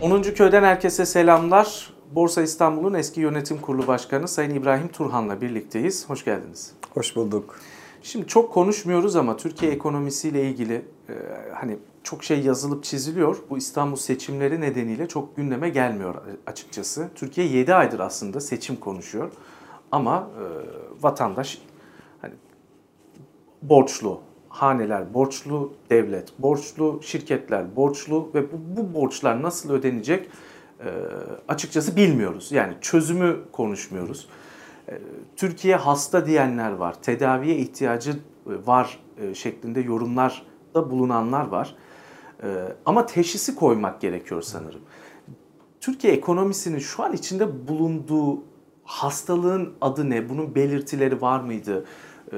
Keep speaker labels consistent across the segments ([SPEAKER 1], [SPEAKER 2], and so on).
[SPEAKER 1] 10. Köy'den herkese selamlar. Borsa İstanbul'un eski yönetim kurulu başkanı Sayın İbrahim Turhan'la birlikteyiz. Hoş geldiniz.
[SPEAKER 2] Hoş bulduk.
[SPEAKER 1] Şimdi çok konuşmuyoruz ama Türkiye ekonomisiyle ilgili e, hani çok şey yazılıp çiziliyor. Bu İstanbul seçimleri nedeniyle çok gündeme gelmiyor açıkçası. Türkiye 7 aydır aslında seçim konuşuyor. Ama e, vatandaş hani borçlu, haneler borçlu, devlet borçlu, şirketler borçlu ve bu, bu borçlar nasıl ödenecek e, açıkçası bilmiyoruz. Yani çözümü konuşmuyoruz. E, Türkiye hasta diyenler var, tedaviye ihtiyacı var e, şeklinde yorumlarda bulunanlar var. E, ama teşhisi koymak gerekiyor sanırım. Türkiye ekonomisinin şu an içinde bulunduğu hastalığın adı ne? Bunun belirtileri var mıydı? Ee,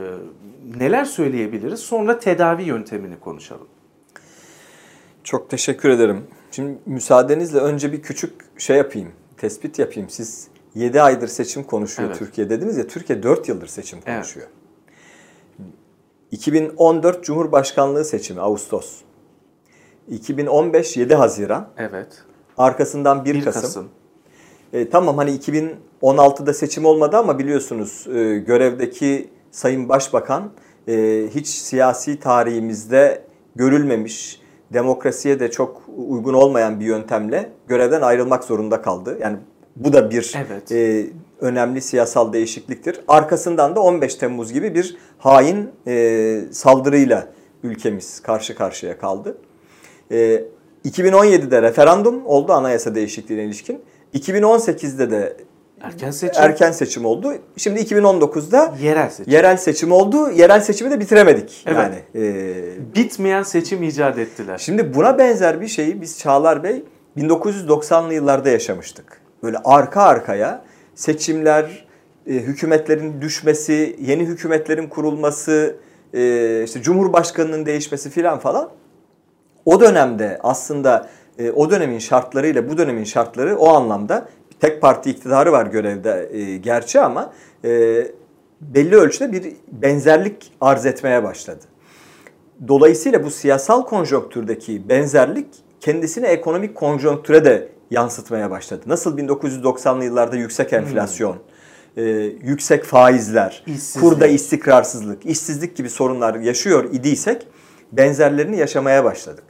[SPEAKER 1] neler söyleyebiliriz? Sonra tedavi yöntemini konuşalım.
[SPEAKER 2] Çok teşekkür ederim. Şimdi müsaadenizle önce bir küçük şey yapayım, tespit yapayım. Siz 7 aydır seçim konuşuyor evet. Türkiye dediniz ya, Türkiye 4 yıldır seçim konuşuyor. Evet. 2014 Cumhurbaşkanlığı seçimi Ağustos. 2015 7 Haziran.
[SPEAKER 1] Evet.
[SPEAKER 2] Arkasından 1, 1 Kasım. Kasım. E, tamam hani 2016'da seçim olmadı ama biliyorsunuz e, görevdeki Sayın Başbakan e, hiç siyasi tarihimizde görülmemiş, demokrasiye de çok uygun olmayan bir yöntemle görevden ayrılmak zorunda kaldı. Yani bu da bir evet. e, önemli siyasal değişikliktir. Arkasından da 15 Temmuz gibi bir hain e, saldırıyla ülkemiz karşı karşıya kaldı. E, 2017'de referandum oldu anayasa değişikliğine ilişkin. 2018'de de
[SPEAKER 1] Erken seçim.
[SPEAKER 2] Erken seçim oldu. Şimdi 2019'da
[SPEAKER 1] yerel seçim.
[SPEAKER 2] Yerel seçim oldu. Yerel seçimi de bitiremedik. Evet. Yani
[SPEAKER 1] e, bitmeyen seçim icat ettiler.
[SPEAKER 2] Şimdi buna benzer bir şeyi biz Çağlar Bey 1990'lı yıllarda yaşamıştık. Böyle arka arkaya seçimler, e, hükümetlerin düşmesi, yeni hükümetlerin kurulması, e, işte Cumhurbaşkanının değişmesi filan falan. O dönemde aslında e, o dönemin şartlarıyla bu dönemin şartları o anlamda tek parti iktidarı var görevde e, gerçi ama e, belli ölçüde bir benzerlik arz etmeye başladı. Dolayısıyla bu siyasal konjonktürdeki benzerlik kendisini ekonomik konjonktüre de yansıtmaya başladı. Nasıl 1990'lı yıllarda yüksek enflasyon, hmm. e, yüksek faizler, İşsizlik. kurda istikrarsızlık, işsizlik gibi sorunlar yaşıyor idiysek benzerlerini yaşamaya başladık.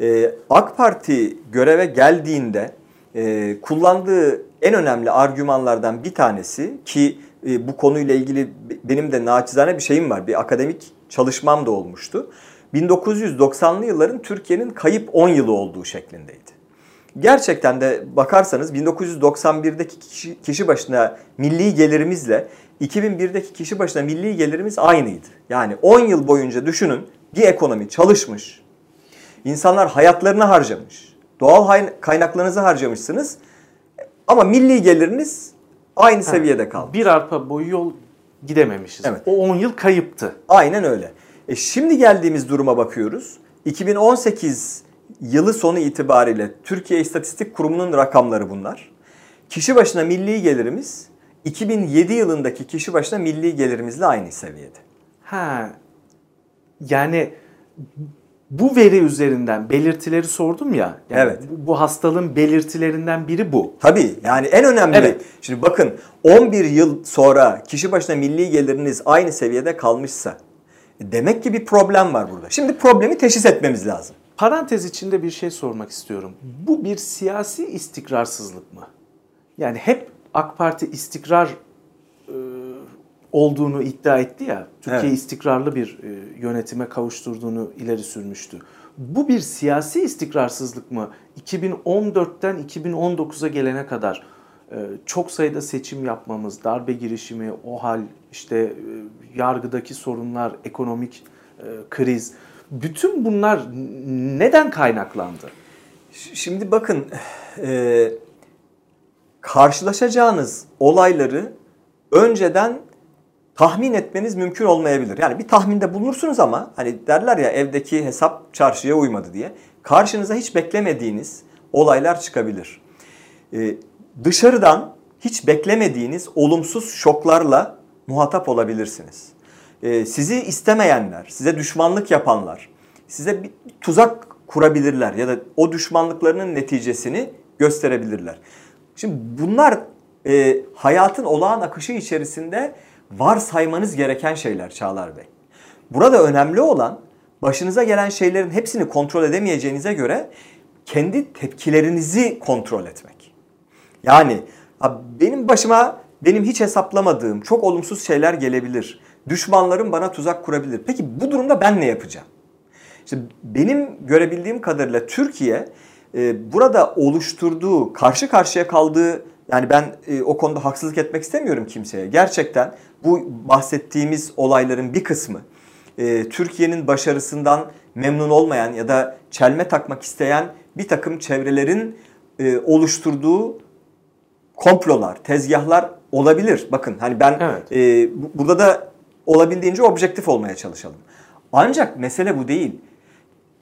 [SPEAKER 2] E, AK Parti göreve geldiğinde e, kullandığı en önemli argümanlardan bir tanesi ki e, bu konuyla ilgili benim de naçizane bir şeyim var. Bir akademik çalışmam da olmuştu. 1990'lı yılların Türkiye'nin kayıp 10 yılı olduğu şeklindeydi. Gerçekten de bakarsanız 1991'deki kişi, kişi başına milli gelirimizle 2001'deki kişi başına milli gelirimiz aynıydı. Yani 10 yıl boyunca düşünün bir ekonomi çalışmış. İnsanlar hayatlarını harcamış. Doğal kaynaklarınızı harcamışsınız. Ama milli geliriniz aynı ha, seviyede kaldı.
[SPEAKER 1] Bir arpa boyu yol gidememişiz. Evet. O 10 yıl kayıptı.
[SPEAKER 2] Aynen öyle. E şimdi geldiğimiz duruma bakıyoruz. 2018 yılı sonu itibariyle Türkiye İstatistik Kurumu'nun rakamları bunlar. Kişi başına milli gelirimiz 2007 yılındaki kişi başına milli gelirimizle aynı seviyede.
[SPEAKER 1] Ha. Yani bu veri üzerinden belirtileri sordum ya. Yani evet. Bu, bu hastalığın belirtilerinden biri bu.
[SPEAKER 2] Tabii yani en önemli. Evet. Şimdi bakın 11 yıl sonra kişi başına milli geliriniz aynı seviyede kalmışsa demek ki bir problem var burada. Şimdi problemi teşhis etmemiz lazım.
[SPEAKER 1] Parantez içinde bir şey sormak istiyorum. Bu bir siyasi istikrarsızlık mı? Yani hep AK Parti istikrar olduğunu iddia etti ya. Türkiye evet. istikrarlı bir e, yönetime kavuşturduğunu ileri sürmüştü. Bu bir siyasi istikrarsızlık mı? 2014'ten 2019'a gelene kadar e, çok sayıda seçim yapmamız, darbe girişimi, o hal, işte e, yargıdaki sorunlar, ekonomik kriz. Bütün bunlar neden kaynaklandı?
[SPEAKER 2] Şimdi bakın e, karşılaşacağınız olayları önceden tahmin etmeniz mümkün olmayabilir. Yani bir tahminde bulunursunuz ama hani derler ya evdeki hesap çarşıya uymadı diye. Karşınıza hiç beklemediğiniz olaylar çıkabilir. Ee, dışarıdan hiç beklemediğiniz olumsuz şoklarla muhatap olabilirsiniz. Ee, sizi istemeyenler, size düşmanlık yapanlar, size bir tuzak kurabilirler ya da o düşmanlıklarının neticesini gösterebilirler. Şimdi bunlar e, hayatın olağan akışı içerisinde varsaymanız gereken şeyler Çağlar Bey. Burada önemli olan başınıza gelen şeylerin hepsini kontrol edemeyeceğinize göre kendi tepkilerinizi kontrol etmek. Yani benim başıma benim hiç hesaplamadığım çok olumsuz şeyler gelebilir. Düşmanlarım bana tuzak kurabilir. Peki bu durumda ben ne yapacağım? İşte benim görebildiğim kadarıyla Türkiye e, burada oluşturduğu, karşı karşıya kaldığı yani ben e, o konuda haksızlık etmek istemiyorum kimseye. Gerçekten bu bahsettiğimiz olayların bir kısmı e, Türkiye'nin başarısından memnun olmayan ya da çelme takmak isteyen bir takım çevrelerin e, oluşturduğu komplolar, tezgahlar olabilir. Bakın hani ben evet. e, burada da olabildiğince objektif olmaya çalışalım. Ancak mesele bu değil.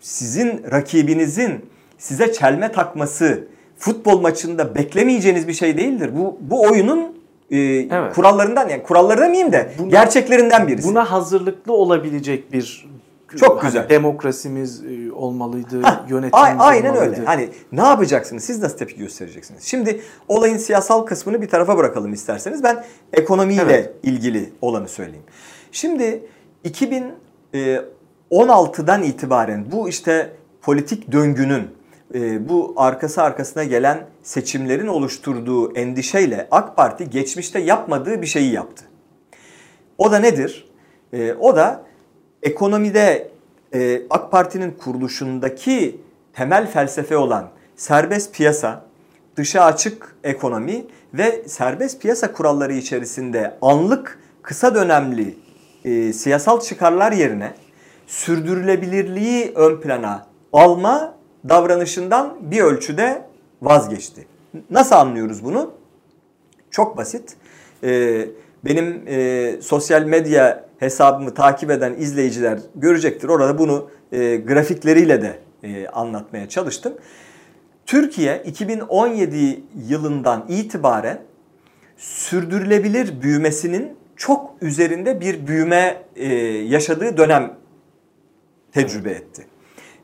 [SPEAKER 2] Sizin rakibinizin size çelme takması futbol maçında beklemeyeceğiniz bir şey değildir. Bu bu oyunun e, evet. kurallarından yani kuralları demeyeyim de buna, gerçeklerinden birisi.
[SPEAKER 1] Buna hazırlıklı olabilecek bir
[SPEAKER 2] çok hani güzel.
[SPEAKER 1] Demokrasimiz e, olmalıydı, ha, yönetimimiz
[SPEAKER 2] Aynen
[SPEAKER 1] olmalıydı.
[SPEAKER 2] öyle. Hani ne yapacaksınız? Siz nasıl tepki göstereceksiniz? Şimdi olayın siyasal kısmını bir tarafa bırakalım isterseniz. Ben ekonomiyle evet. ilgili olanı söyleyeyim. Şimdi 2016'dan e, itibaren bu işte politik döngünün bu arkası arkasına gelen seçimlerin oluşturduğu endişeyle AK Parti geçmişte yapmadığı bir şeyi yaptı. O da nedir? O da ekonomide e, AK Parti'nin kuruluşundaki temel felsefe olan serbest piyasa, dışa açık ekonomi ve serbest piyasa kuralları içerisinde anlık kısa dönemli e, siyasal çıkarlar yerine sürdürülebilirliği ön plana alma davranışından bir ölçüde vazgeçti. Nasıl anlıyoruz bunu? Çok basit. Ee, benim e, sosyal medya hesabımı takip eden izleyiciler görecektir. Orada bunu e, grafikleriyle de e, anlatmaya çalıştım. Türkiye 2017 yılından itibaren sürdürülebilir büyümesinin çok üzerinde bir büyüme yaşadığı dönem tecrübe etti.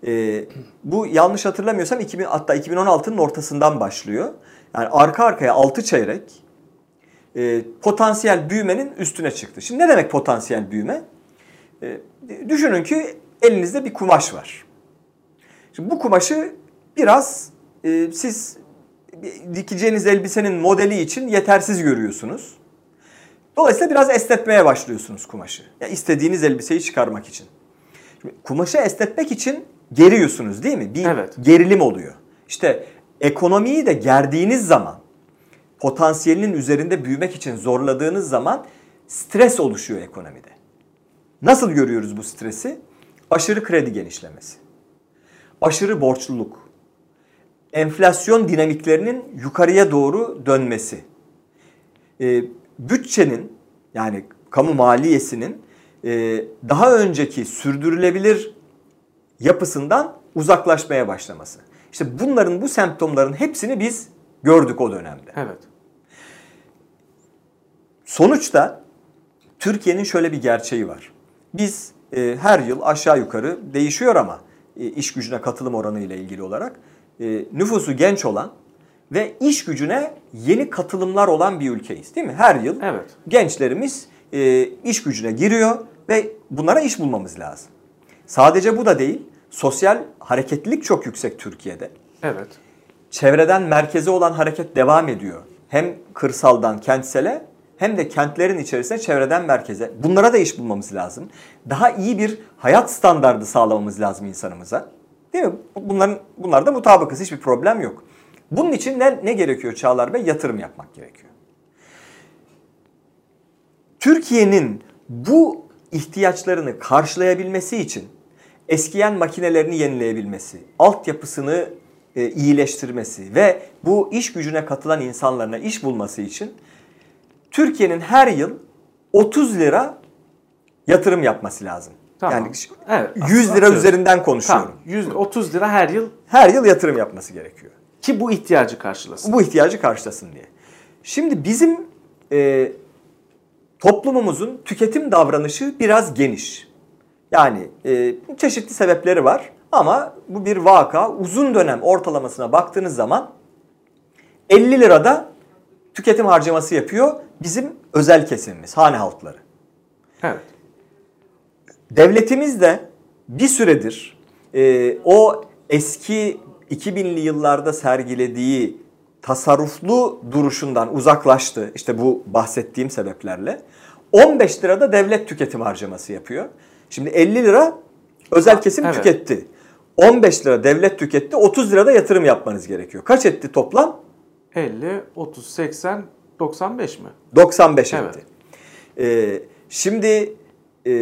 [SPEAKER 2] E, bu yanlış hatırlamıyorsam 2000, hatta 2016'nın ortasından başlıyor. Yani arka arkaya 6 çeyrek e, potansiyel büyümenin üstüne çıktı. Şimdi ne demek potansiyel büyüme? E, düşünün ki elinizde bir kumaş var. Şimdi bu kumaşı biraz e, siz dikeceğiniz elbisenin modeli için yetersiz görüyorsunuz. Dolayısıyla biraz esnetmeye başlıyorsunuz kumaşı. Ya istediğiniz elbiseyi çıkarmak için. Şimdi kumaşı esnetmek için geriyorsunuz değil mi? Bir evet. gerilim oluyor. İşte ekonomiyi de gerdiğiniz zaman potansiyelinin üzerinde büyümek için zorladığınız zaman stres oluşuyor ekonomide. Nasıl görüyoruz bu stresi? Aşırı kredi genişlemesi, aşırı borçluluk, enflasyon dinamiklerinin yukarıya doğru dönmesi, e, bütçenin yani kamu maliyesinin e, daha önceki sürdürülebilir yapısından uzaklaşmaya başlaması. İşte bunların bu semptomların hepsini biz gördük o dönemde.
[SPEAKER 1] Evet.
[SPEAKER 2] Sonuçta Türkiye'nin şöyle bir gerçeği var. Biz e, her yıl aşağı yukarı değişiyor ama e, iş gücüne katılım oranı ile ilgili olarak e, nüfusu genç olan ve iş gücüne yeni katılımlar olan bir ülkeyiz değil mi? Her yıl evet. gençlerimiz e, iş gücüne giriyor ve bunlara iş bulmamız lazım. Sadece bu da değil, sosyal hareketlilik çok yüksek Türkiye'de.
[SPEAKER 1] Evet.
[SPEAKER 2] Çevreden merkeze olan hareket devam ediyor. Hem kırsaldan kentsele hem de kentlerin içerisine çevreden merkeze. Bunlara da iş bulmamız lazım. Daha iyi bir hayat standardı sağlamamız lazım insanımıza. Değil mi? Bunların bunlarda mutabıkız. Hiçbir problem yok. Bunun için ne, ne gerekiyor Çağlar Bey? Yatırım yapmak gerekiyor. Türkiye'nin bu ihtiyaçlarını karşılayabilmesi için eskiyen makinelerini yenileyebilmesi, altyapısını e, iyileştirmesi ve bu iş gücüne katılan insanlarına iş bulması için Türkiye'nin her yıl 30 lira yatırım yapması lazım. Tamam. Yani evet, 100 lira üzerinden konuşuyorum. Tamam.
[SPEAKER 1] 100, 30 lira her yıl.
[SPEAKER 2] Her yıl yatırım yapması gerekiyor.
[SPEAKER 1] Ki bu ihtiyacı karşılasın.
[SPEAKER 2] Bu ihtiyacı karşılasın diye. Şimdi bizim e, toplumumuzun tüketim davranışı biraz geniş. Yani e, çeşitli sebepleri var ama bu bir vaka. Uzun dönem ortalamasına baktığınız zaman 50 lirada tüketim harcaması yapıyor bizim özel kesimimiz, hane halkları.
[SPEAKER 1] Evet.
[SPEAKER 2] Devletimiz de bir süredir e, o eski 2000'li yıllarda sergilediği tasarruflu duruşundan uzaklaştı. İşte bu bahsettiğim sebeplerle. 15 lirada devlet tüketim harcaması yapıyor. Şimdi 50 lira özel kesim
[SPEAKER 1] Evet.
[SPEAKER 2] tüketti. 15 lira devlet tüketti. 30 lirada yatırım yapmanız gerekiyor. Kaç etti toplam?
[SPEAKER 1] 50, 30, 80, 95 mi?
[SPEAKER 2] 95
[SPEAKER 1] Evet.
[SPEAKER 2] etti. Ee, şimdi e,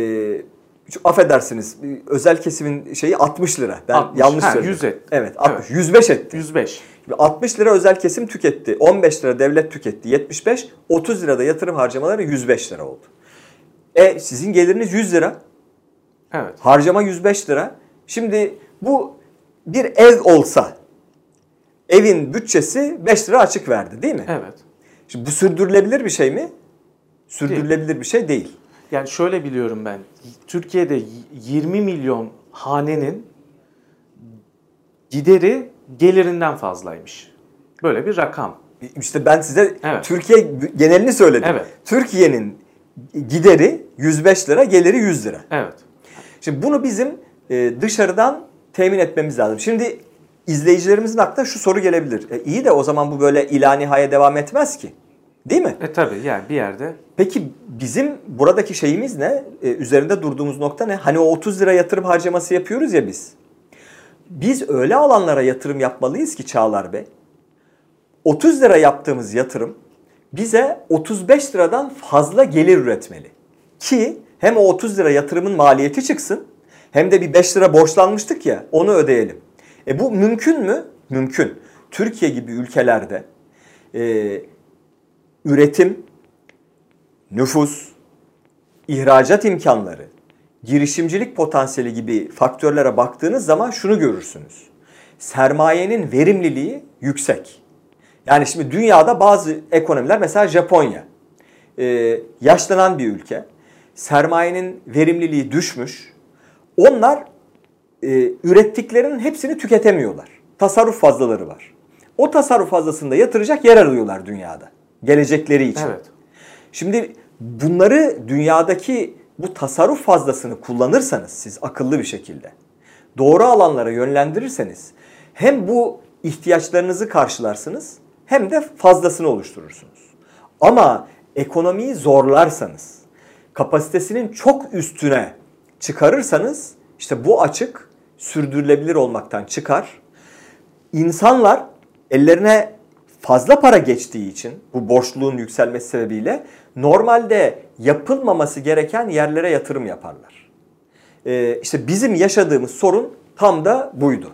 [SPEAKER 2] şu- affedersiniz özel kesimin şeyi 60 lira. Ben
[SPEAKER 1] 60.
[SPEAKER 2] yanlış söyledim.
[SPEAKER 1] 100 etti.
[SPEAKER 2] Evet 60.
[SPEAKER 1] Evet.
[SPEAKER 2] 105 etti.
[SPEAKER 1] 105.
[SPEAKER 2] Şimdi 60 lira özel kesim tüketti. 15 lira devlet tüketti. 75. 30 lirada yatırım harcamaları 105 lira oldu. E sizin geliriniz 100 lira.
[SPEAKER 1] Evet.
[SPEAKER 2] Harcama 105 lira. Şimdi bu bir ev olsa evin bütçesi 5 lira açık verdi değil mi?
[SPEAKER 1] Evet.
[SPEAKER 2] Şimdi bu sürdürülebilir bir şey mi? Sürdürülebilir bir şey değil.
[SPEAKER 1] Yani şöyle biliyorum ben. Türkiye'de 20 milyon hanenin gideri gelirinden fazlaymış. Böyle bir rakam.
[SPEAKER 2] İşte ben size
[SPEAKER 1] Evet.
[SPEAKER 2] Türkiye genelini söyledim.
[SPEAKER 1] Evet.
[SPEAKER 2] Türkiye'nin gideri 105 lira, geliri 100 lira.
[SPEAKER 1] Evet.
[SPEAKER 2] Şimdi bunu bizim e, dışarıdan temin etmemiz lazım. Şimdi izleyicilerimizin aklına şu soru gelebilir. E, iyi de o zaman bu böyle ilanihaya devam etmez ki. Değil mi?
[SPEAKER 1] E tabi yani bir yerde
[SPEAKER 2] Peki bizim buradaki şeyimiz ne? E, üzerinde durduğumuz nokta ne? Hani o 30 lira yatırım harcaması yapıyoruz ya biz. Biz öyle alanlara yatırım yapmalıyız ki Çağlar Bey. 30 lira yaptığımız yatırım bize 35 liradan fazla gelir üretmeli. Ki hem o 30 lira yatırımın maliyeti çıksın hem de bir 5 lira borçlanmıştık ya onu ödeyelim. E bu mümkün mü? Mümkün. Türkiye gibi ülkelerde e, üretim, nüfus, ihracat imkanları, girişimcilik potansiyeli gibi faktörlere baktığınız zaman şunu görürsünüz. Sermayenin verimliliği yüksek. Yani şimdi dünyada bazı ekonomiler mesela Japonya e, yaşlanan bir ülke. Sermayenin verimliliği düşmüş. Onlar e, ürettiklerinin hepsini tüketemiyorlar. Tasarruf fazlaları var. O tasarruf fazlasını da yatıracak yer arıyorlar dünyada. Gelecekleri için.
[SPEAKER 1] evet.
[SPEAKER 2] Şimdi bunları dünyadaki bu tasarruf fazlasını kullanırsanız siz akıllı bir şekilde doğru alanlara yönlendirirseniz hem bu ihtiyaçlarınızı karşılarsınız hem de fazlasını oluşturursunuz. Ama ekonomiyi zorlarsanız, kapasitesinin çok üstüne çıkarırsanız işte bu açık sürdürülebilir olmaktan çıkar. İnsanlar ellerine fazla para geçtiği için bu borçluluğun yükselmesi sebebiyle normalde yapılmaması gereken yerlere yatırım yaparlar. Ee, işte bizim yaşadığımız sorun tam da buydu.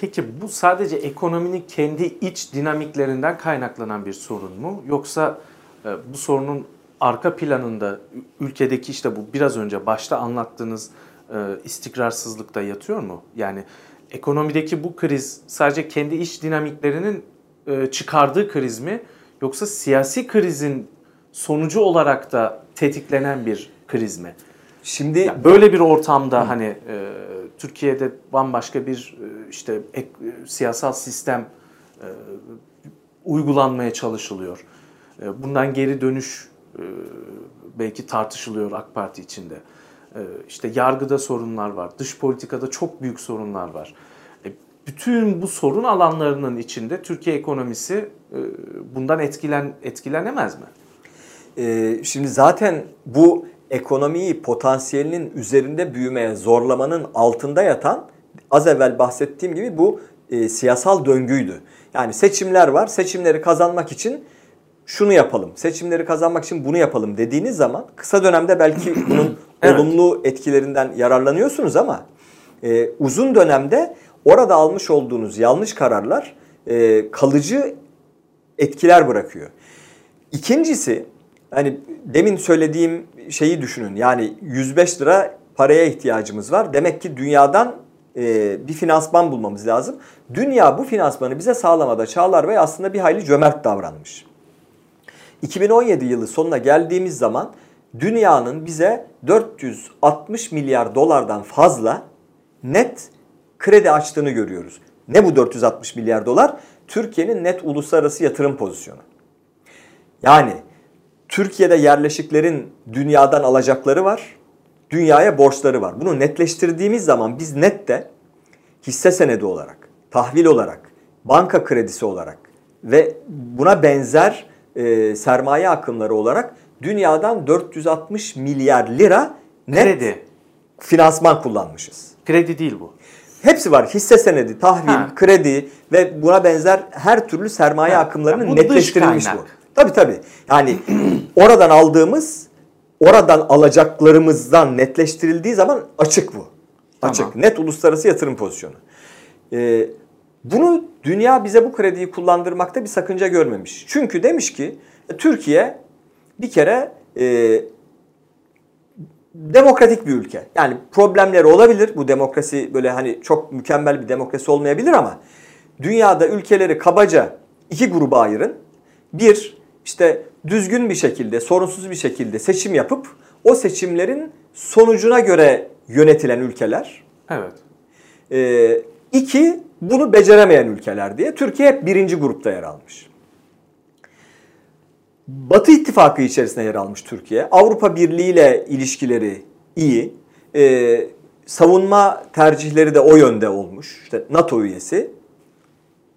[SPEAKER 1] Peki bu sadece ekonominin kendi iç dinamiklerinden kaynaklanan bir sorun mu? Yoksa e, bu sorunun arka planında ülkedeki işte bu biraz önce başta anlattığınız e, istikrarsızlıkta yatıyor mu? Yani ekonomideki bu kriz sadece kendi iç dinamiklerinin e, çıkardığı kriz mi? Yoksa siyasi krizin sonucu olarak da tetiklenen bir kriz mi?
[SPEAKER 2] Şimdi
[SPEAKER 1] Ya böyle bir ortamda hani e, Türkiye'de bambaşka bir e, işte ek, e, siyasal sistem e, uygulanmaya çalışılıyor. E, bundan geri dönüş belki tartışılıyor AK Parti içinde. E, işte yargıda sorunlar var, dış politikada çok büyük sorunlar var. E, bütün bu sorun alanlarının içinde Türkiye ekonomisi e, bundan etkilen etkilenemez mi?
[SPEAKER 2] Şimdi zaten bu ekonomiyi potansiyelinin üzerinde büyümeye zorlamanın altında yatan az evvel bahsettiğim gibi bu e, siyasal döngüydü. Yani seçimler var. Seçimleri kazanmak için şunu yapalım. Seçimleri kazanmak için bunu yapalım dediğiniz zaman kısa dönemde belki bunun
[SPEAKER 1] Evet.
[SPEAKER 2] olumlu etkilerinden yararlanıyorsunuz ama e, uzun dönemde orada almış olduğunuz yanlış kararlar e, kalıcı etkiler bırakıyor. İkincisi hani demin söylediğim şeyi düşünün. Yani 105 lira paraya ihtiyacımız var. Demek ki dünyadan e, bir finansman bulmamız lazım. Dünya bu finansmanı bize sağlamada Çağlar Bey aslında bir hayli cömert davranmış. 2017 yılı sonuna geldiğimiz zaman dünyanın bize 460 milyar dolardan fazla net kredi açtığını görüyoruz. Ne bu 460 milyar dolar? Türkiye'nin net uluslararası yatırım pozisyonu. Yani Türkiye'de yerleşiklerin dünyadan alacakları var, dünyaya borçları var. Bunu netleştirdiğimiz zaman biz nette hisse senedi olarak, tahvil olarak, banka kredisi olarak ve buna benzer e, sermaye akımları olarak dünyadan 460 milyar lira net
[SPEAKER 1] Kredi.
[SPEAKER 2] finansman kullanmışız.
[SPEAKER 1] Kredi değil bu.
[SPEAKER 2] Hepsi var. Hisse senedi, tahvil,
[SPEAKER 1] Ha.
[SPEAKER 2] kredi ve buna benzer her türlü sermaye
[SPEAKER 1] Ha.
[SPEAKER 2] akımlarının
[SPEAKER 1] Ha, bu
[SPEAKER 2] netleştirilmiş bu. Tabii tabii. Yani oradan aldığımız, oradan alacaklarımızdan netleştirildiği zaman açık bu. Açık.
[SPEAKER 1] Tamam.
[SPEAKER 2] Net uluslararası yatırım pozisyonu. Ee, bunu dünya bize bu krediyi kullandırmakta bir sakınca görmemiş. Çünkü demiş ki e, Türkiye bir kere e, demokratik bir ülke. Yani problemleri olabilir. Bu demokrasi böyle hani çok mükemmel bir demokrasi olmayabilir ama dünyada ülkeleri kabaca iki gruba ayırın. Bir işte düzgün bir şekilde, sorunsuz bir şekilde seçim yapıp o seçimlerin sonucuna göre yönetilen ülkeler.
[SPEAKER 1] Evet.
[SPEAKER 2] Ee, iki, bunu beceremeyen ülkeler diye. Türkiye hep birinci grupta yer almış. Batı ittifakı içerisinde yer almış Türkiye. Avrupa Birliği ile ilişkileri iyi. Ee, savunma tercihleri de o yönde olmuş. İşte NATO üyesi.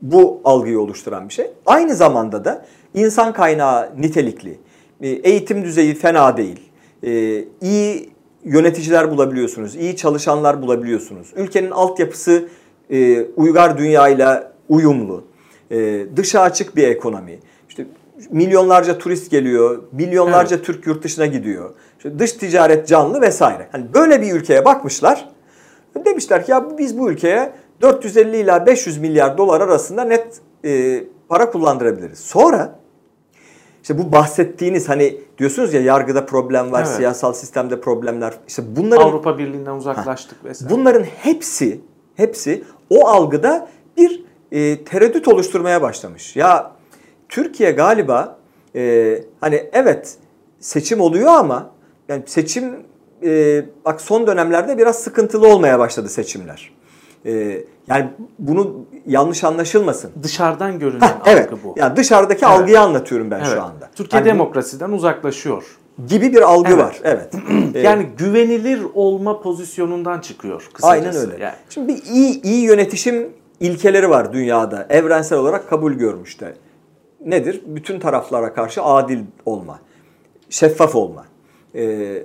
[SPEAKER 2] Bu algıyı oluşturan bir şey. Aynı zamanda da insan kaynağı nitelikli. Ee, Eğitim düzeyi fena değil. Ee, iyi yöneticiler bulabiliyorsunuz. iyi çalışanlar bulabiliyorsunuz. Ülkenin altyapısı e, uygar dünyayla uyumlu. E, dışa açık bir ekonomi. İşte milyonlarca turist geliyor, milyonlarca Türk yurt dışına gidiyor. İşte dış ticaret canlı vesaire. Hani böyle bir ülkeye bakmışlar. Demişler ki ya biz bu ülkeye 450 ila 500 milyar dolar arasında net e, para kullandırabiliriz. Sonra işte bu bahsettiğiniz hani diyorsunuz ya yargıda problem var,
[SPEAKER 1] Evet.
[SPEAKER 2] siyasal sistemde problemler. İşte bunların
[SPEAKER 1] Avrupa Birliği'nden uzaklaştık vesaire.
[SPEAKER 2] Bunların hepsi hepsi o algıda bir e, tereddüt oluşturmaya başlamış. Ya Türkiye galiba e, hani evet seçim oluyor ama yani seçim e, bak son dönemlerde biraz sıkıntılı olmaya başladı seçimler. E, yani bunu yanlış anlaşılmasın.
[SPEAKER 1] Dışarıdan görünen
[SPEAKER 2] Heh, evet.
[SPEAKER 1] algı bu.
[SPEAKER 2] Yani dışarıdaki
[SPEAKER 1] Evet.
[SPEAKER 2] algıyı anlatıyorum ben
[SPEAKER 1] Evet.
[SPEAKER 2] şu anda.
[SPEAKER 1] Türkiye
[SPEAKER 2] bu
[SPEAKER 1] demokrasiden uzaklaşıyor.
[SPEAKER 2] Gibi bir algı
[SPEAKER 1] Evet.
[SPEAKER 2] var. Evet.
[SPEAKER 1] Yani güvenilir olma pozisyonundan çıkıyor kısacası.
[SPEAKER 2] Aynen öyle.
[SPEAKER 1] Yani.
[SPEAKER 2] Şimdi bir iyi iyi yönetişim ilkeleri var dünyada. Evrensel olarak kabul görmüş de. Nedir? Bütün taraflara karşı adil olma, şeffaf olma, e,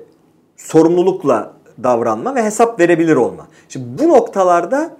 [SPEAKER 2] sorumlulukla davranma ve hesap verebilir olma. Şimdi bu noktalarda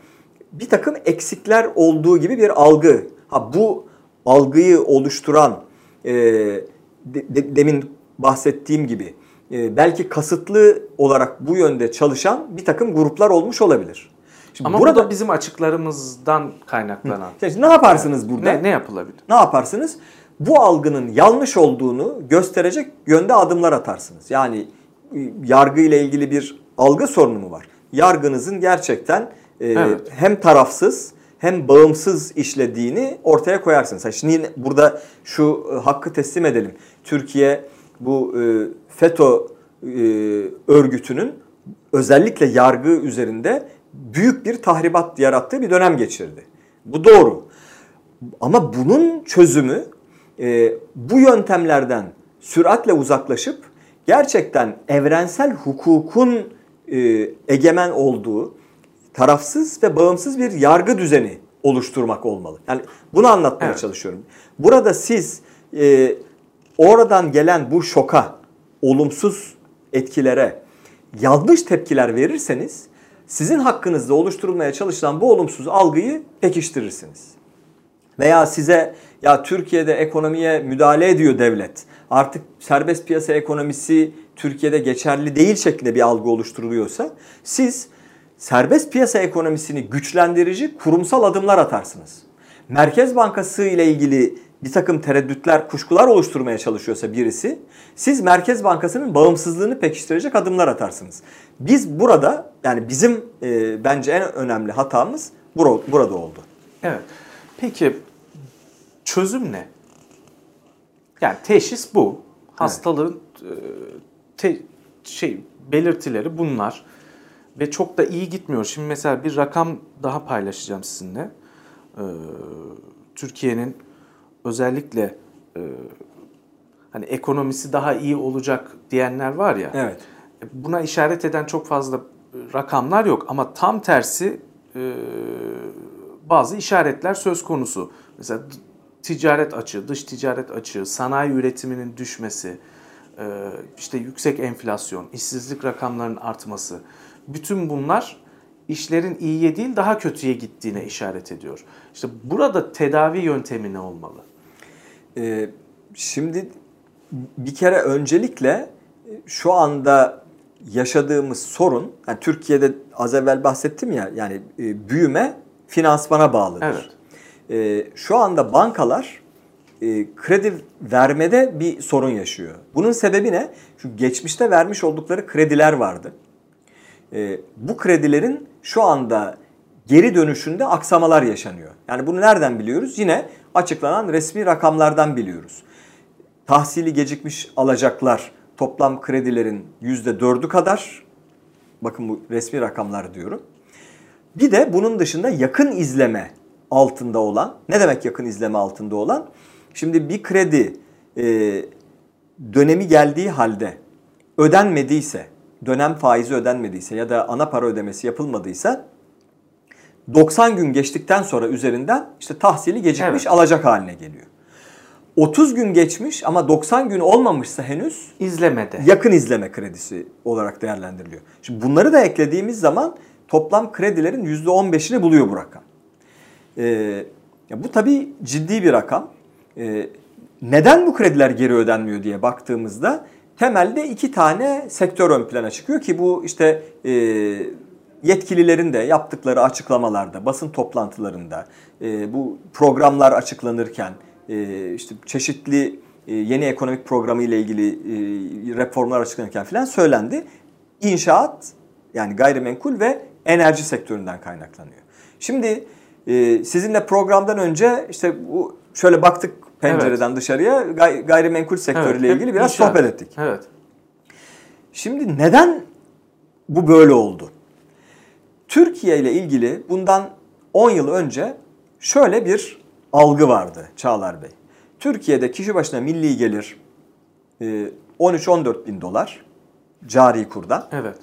[SPEAKER 2] bir takım eksikler olduğu gibi bir algı. Ha bu algıyı oluşturan e, de- de- demin bahsettiğim gibi e, belki kasıtlı olarak bu yönde çalışan bir takım gruplar olmuş olabilir. Şimdi
[SPEAKER 1] Ama
[SPEAKER 2] burada
[SPEAKER 1] burada bizim açıklarımızdan kaynaklanan.
[SPEAKER 2] Şimdi ne yaparsınız burada?
[SPEAKER 1] Ne, ne yapılabilir?
[SPEAKER 2] ne yaparsınız? Bu algının yanlış olduğunu gösterecek yönde adımlar atarsınız. Yani e, yargı ile ilgili bir algı sorunu mu var? Yargınızın gerçekten e,
[SPEAKER 1] Evet.
[SPEAKER 2] hem tarafsız hem bağımsız işlediğini ortaya koyarsınız. Ha, Şimdi burada şu e, hakkı teslim edelim. Türkiye bu e, FETÖ e, örgütünün özellikle yargı üzerinde büyük bir tahribat yarattığı bir dönem geçirdi. Bu doğru. Ama bunun çözümü e, bu yöntemlerden süratle uzaklaşıp gerçekten evrensel hukukun e, egemen olduğu tarafsız ve bağımsız bir yargı düzeni oluşturmak olmalı. Yani bunu anlatmaya
[SPEAKER 1] Evet.
[SPEAKER 2] çalışıyorum. Burada siz e, oradan gelen bu şoka, olumsuz etkilere yanlış tepkiler verirseniz sizin hakkınızda oluşturulmaya çalışılan bu olumsuz algıyı pekiştirirsiniz. Veya size ya Türkiye'de ekonomiye müdahale ediyor devlet. Artık serbest piyasa ekonomisi Türkiye'de geçerli değil şeklinde bir algı oluşturuluyorsa siz serbest piyasa ekonomisini güçlendirici kurumsal adımlar atarsınız. Merkez Bankası ile ilgili bir takım tereddütler, kuşkular oluşturmaya çalışıyorsa birisi, siz Merkez Bankası'nın bağımsızlığını pekiştirecek adımlar atarsınız. Biz burada, yani bizim e, bence en önemli hatamız bura- burada oldu.
[SPEAKER 1] Evet. Peki çözüm ne? Yani teşhis bu. Hastalığın e, te, şey belirtileri bunlar ve çok da iyi gitmiyor. Şimdi mesela bir rakam daha paylaşacağım sizinle. Ee, Türkiye'nin özellikle e, hani ekonomisi daha iyi olacak diyenler var ya.
[SPEAKER 2] Evet.
[SPEAKER 1] Buna işaret eden çok fazla rakamlar yok ama tam tersi e, bazı işaretler söz konusu. Mesela ticaret açığı, dış ticaret açığı, sanayi üretiminin düşmesi, e, işte yüksek enflasyon, işsizlik rakamlarının artması. Bütün bunlar işlerin iyiye değil daha kötüye gittiğine işaret ediyor. İşte burada tedavi yöntemi ne olmalı?
[SPEAKER 2] Ee, şimdi bir kere öncelikle şu anda yaşadığımız sorun, yani Türkiye'de az evvel bahsettim ya, yani e, büyüme finansmana bağlıdır.
[SPEAKER 1] Evet.
[SPEAKER 2] E, şu anda bankalar e, kredi vermede bir sorun yaşıyor. Bunun sebebi ne? Çünkü geçmişte vermiş oldukları krediler vardı. E, bu kredilerin şu anda geri dönüşünde aksamalar yaşanıyor. Yani bunu nereden biliyoruz? Yine açıklanan resmi rakamlardan biliyoruz. Tahsili gecikmiş alacaklar toplam kredilerin %4'ü kadar. Bakın bu resmi rakamlar diyorum. Bir de bunun dışında yakın izleme altında olan, ne demek yakın izleme altında olan? Şimdi bir kredi e, dönemi geldiği halde ödenmediyse, dönem faizi ödenmediyse ya da ana para ödemesi yapılmadıysa 90 gün geçtikten sonra üzerinden işte tahsili gecikmiş
[SPEAKER 1] Evet.
[SPEAKER 2] alacak haline geliyor. 30 gün geçmiş ama 90 gün olmamışsa henüz
[SPEAKER 1] İzlemede.
[SPEAKER 2] yakın izleme kredisi olarak değerlendiriliyor. Şimdi bunları da eklediğimiz zaman toplam kredilerin %15'ini buluyor bu rakam. Ee, ya bu tabii ciddi bir rakam. Ee, neden bu krediler geri ödenmiyor diye baktığımızda temelde iki tane sektör ön plana çıkıyor ki bu işte e, yetkililerin de yaptıkları açıklamalarda, basın toplantılarında, e, bu programlar açıklanırken e, işte çeşitli e, yeni ekonomik programı ile ilgili e, reformlar açıklanırken falan söylendi. İnşaat yani gayrimenkul ve enerji sektöründen kaynaklanıyor. Şimdi e, sizinle programdan önce işte bu şöyle baktık pencereden dışarıya gay- gayrimenkul sektörüyle
[SPEAKER 1] hep
[SPEAKER 2] ilgili biraz
[SPEAKER 1] inşaat.
[SPEAKER 2] sohbet ettik.
[SPEAKER 1] Evet.
[SPEAKER 2] Şimdi neden bu böyle oldu? Türkiye ile ilgili bundan 10 yıl önce şöyle bir algı vardı Çağlar Bey. Türkiye'de kişi başına milli gelir e, 13-14 bin dolar cari kurdan.
[SPEAKER 1] Evet.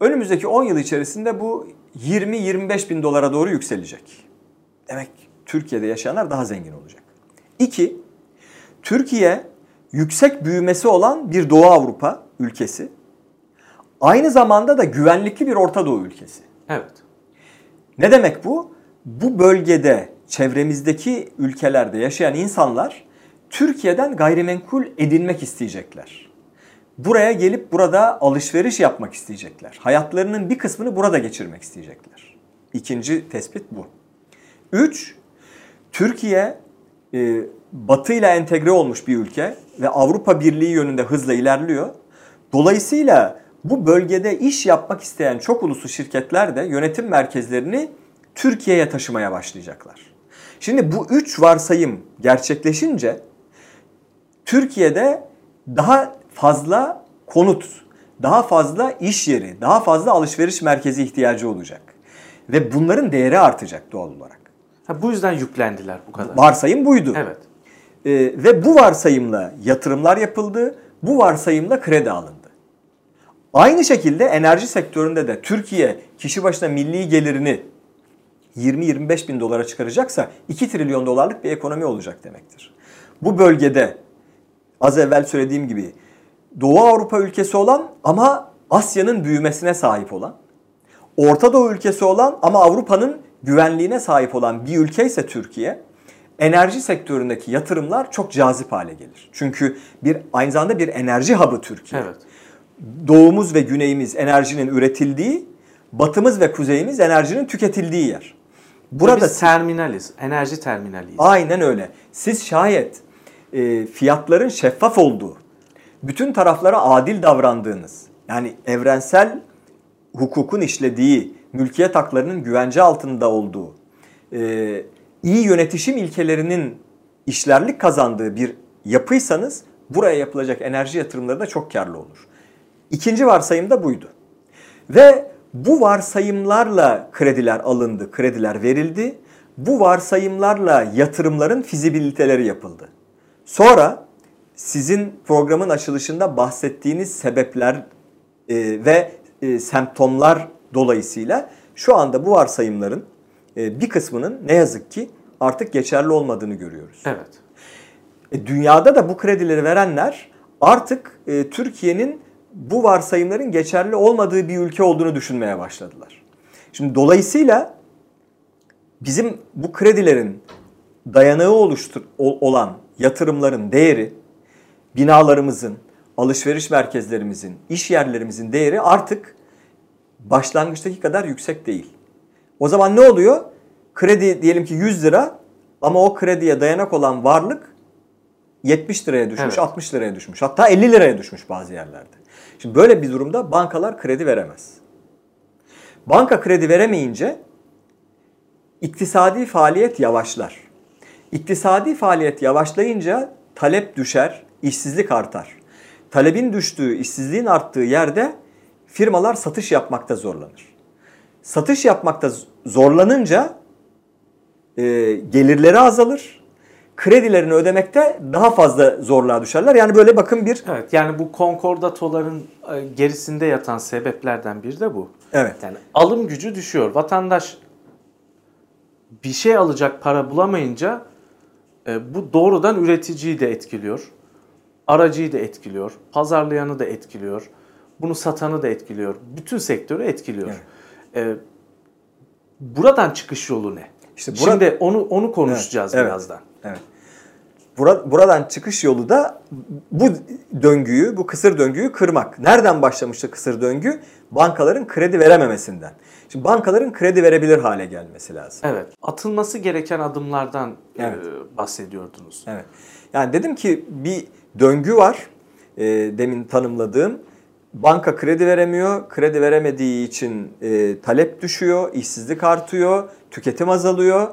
[SPEAKER 2] Önümüzdeki 10 yıl içerisinde bu 20-25 bin dolara doğru yükselecek. Demek Türkiye'de yaşayanlar daha zengin olacak. İki, Türkiye yüksek büyümesi olan bir Doğu Avrupa ülkesi. Aynı zamanda da güvenlikli bir Orta Doğu ülkesi.
[SPEAKER 1] Evet.
[SPEAKER 2] Ne demek bu? Bu bölgede çevremizdeki ülkelerde yaşayan insanlar Türkiye'den gayrimenkul edinmek isteyecekler. Buraya gelip burada alışveriş yapmak isteyecekler. Hayatlarının bir kısmını burada geçirmek isteyecekler. İkinci tespit bu. Üç, Türkiye e, Batı ile entegre olmuş bir ülke ve Avrupa Birliği yönünde hızla ilerliyor. Dolayısıyla bu bölgede iş yapmak isteyen çok uluslu şirketler de yönetim merkezlerini Türkiye'ye taşımaya başlayacaklar. Şimdi bu üç varsayım gerçekleşince Türkiye'de daha fazla konut, daha fazla iş yeri, daha fazla alışveriş merkezi ihtiyacı olacak. Ve bunların değeri artacak doğal olarak.
[SPEAKER 1] Ha, bu yüzden yüklendiler bu kadar.
[SPEAKER 2] Varsayım buydu.
[SPEAKER 1] Evet.
[SPEAKER 2] Ee, ve bu varsayımla yatırımlar yapıldı, bu varsayımla kredi alındı. Aynı şekilde enerji sektöründe de Türkiye kişi başına milli gelirini 20-25 bin dolara çıkaracaksa 2 trilyon dolarlık bir ekonomi olacak demektir. Bu bölgede az evvel söylediğim gibi Doğu Avrupa ülkesi olan ama Asya'nın büyümesine sahip olan, Orta Doğu ülkesi olan ama Avrupa'nın güvenliğine sahip olan bir ülke ise Türkiye, enerji sektöründeki yatırımlar çok cazip hale gelir. Çünkü bir aynı zamanda bir enerji hub'ı Türkiye.
[SPEAKER 1] Evet.
[SPEAKER 2] Doğumuz ve güneyimiz enerjinin üretildiği, batımız ve kuzeyimiz enerjinin tüketildiği yer. Burada
[SPEAKER 1] Biz terminaliz. Enerji terminaliyiz.
[SPEAKER 2] Aynen öyle. Siz şayet e, fiyatların şeffaf olduğu, bütün taraflara adil davrandığınız, yani evrensel hukukun işlediği, mülkiyet haklarının güvence altında olduğu, e, iyi yönetişim ilkelerinin işlerlik kazandığı bir yapıysanız buraya yapılacak enerji yatırımları da çok karlı olur. İkinci varsayım da buydu. Ve bu varsayımlarla krediler alındı, krediler verildi. Bu varsayımlarla yatırımların fizibiliteleri yapıldı. Sonra sizin programın açılışında bahsettiğiniz sebepler e, ve e, semptomlar dolayısıyla şu anda bu varsayımların e, bir kısmının ne yazık ki artık geçerli olmadığını görüyoruz.
[SPEAKER 1] Evet.
[SPEAKER 2] E, dünyada da bu kredileri verenler artık e, Türkiye'nin bu varsayımların geçerli olmadığı bir ülke olduğunu düşünmeye başladılar. Şimdi dolayısıyla bizim bu kredilerin dayanağı oluştur olan yatırımların değeri binalarımızın, alışveriş merkezlerimizin, iş yerlerimizin değeri artık başlangıçtaki kadar yüksek değil. O zaman ne oluyor? Kredi diyelim ki 100 lira ama o krediye dayanak olan varlık 70 liraya düşmüş,
[SPEAKER 1] Evet.
[SPEAKER 2] 60 liraya düşmüş. Hatta 50 liraya düşmüş bazı yerlerde. Şimdi böyle bir durumda bankalar kredi veremez. Banka kredi veremeyince iktisadi faaliyet yavaşlar. İktisadi faaliyet yavaşlayınca talep düşer, işsizlik artar. Talebin düştüğü, işsizliğin arttığı yerde firmalar satış yapmakta zorlanır. Satış yapmakta zorlanınca e, gelirleri azalır. Kredilerini ödemekte daha fazla zorluğa düşerler. Yani böyle bakın bir
[SPEAKER 1] Evet yani bu konkordatoların e, gerisinde yatan sebeplerden biri de bu.
[SPEAKER 2] evet
[SPEAKER 1] Yani alım gücü düşüyor. Vatandaş bir şey alacak para bulamayınca e, bu doğrudan üreticiyi de etkiliyor. Aracıyı da etkiliyor. Pazarlayanı da etkiliyor. Bunu satanı da etkiliyor. Bütün sektörü etkiliyor. E, buradan çıkış yolu ne?
[SPEAKER 2] İşte bura-
[SPEAKER 1] Şimdi onu onu konuşacağız
[SPEAKER 2] Evet,
[SPEAKER 1] birazdan.
[SPEAKER 2] Evet. Bura- Buradan çıkış yolu da bu döngüyü, bu kısır döngüyü kırmak. Nereden başlamıştı kısır döngü? Bankaların kredi verememesinden. Şimdi bankaların kredi verebilir hale gelmesi lazım.
[SPEAKER 1] Evet. Atılması gereken adımlardan e,
[SPEAKER 2] Evet.
[SPEAKER 1] bahsediyordunuz.
[SPEAKER 2] Evet. Yani dedim ki bir döngü var. e, demin tanımladığım. Banka kredi veremiyor. Kredi veremediği için e, talep düşüyor, işsizlik artıyor, tüketim azalıyor.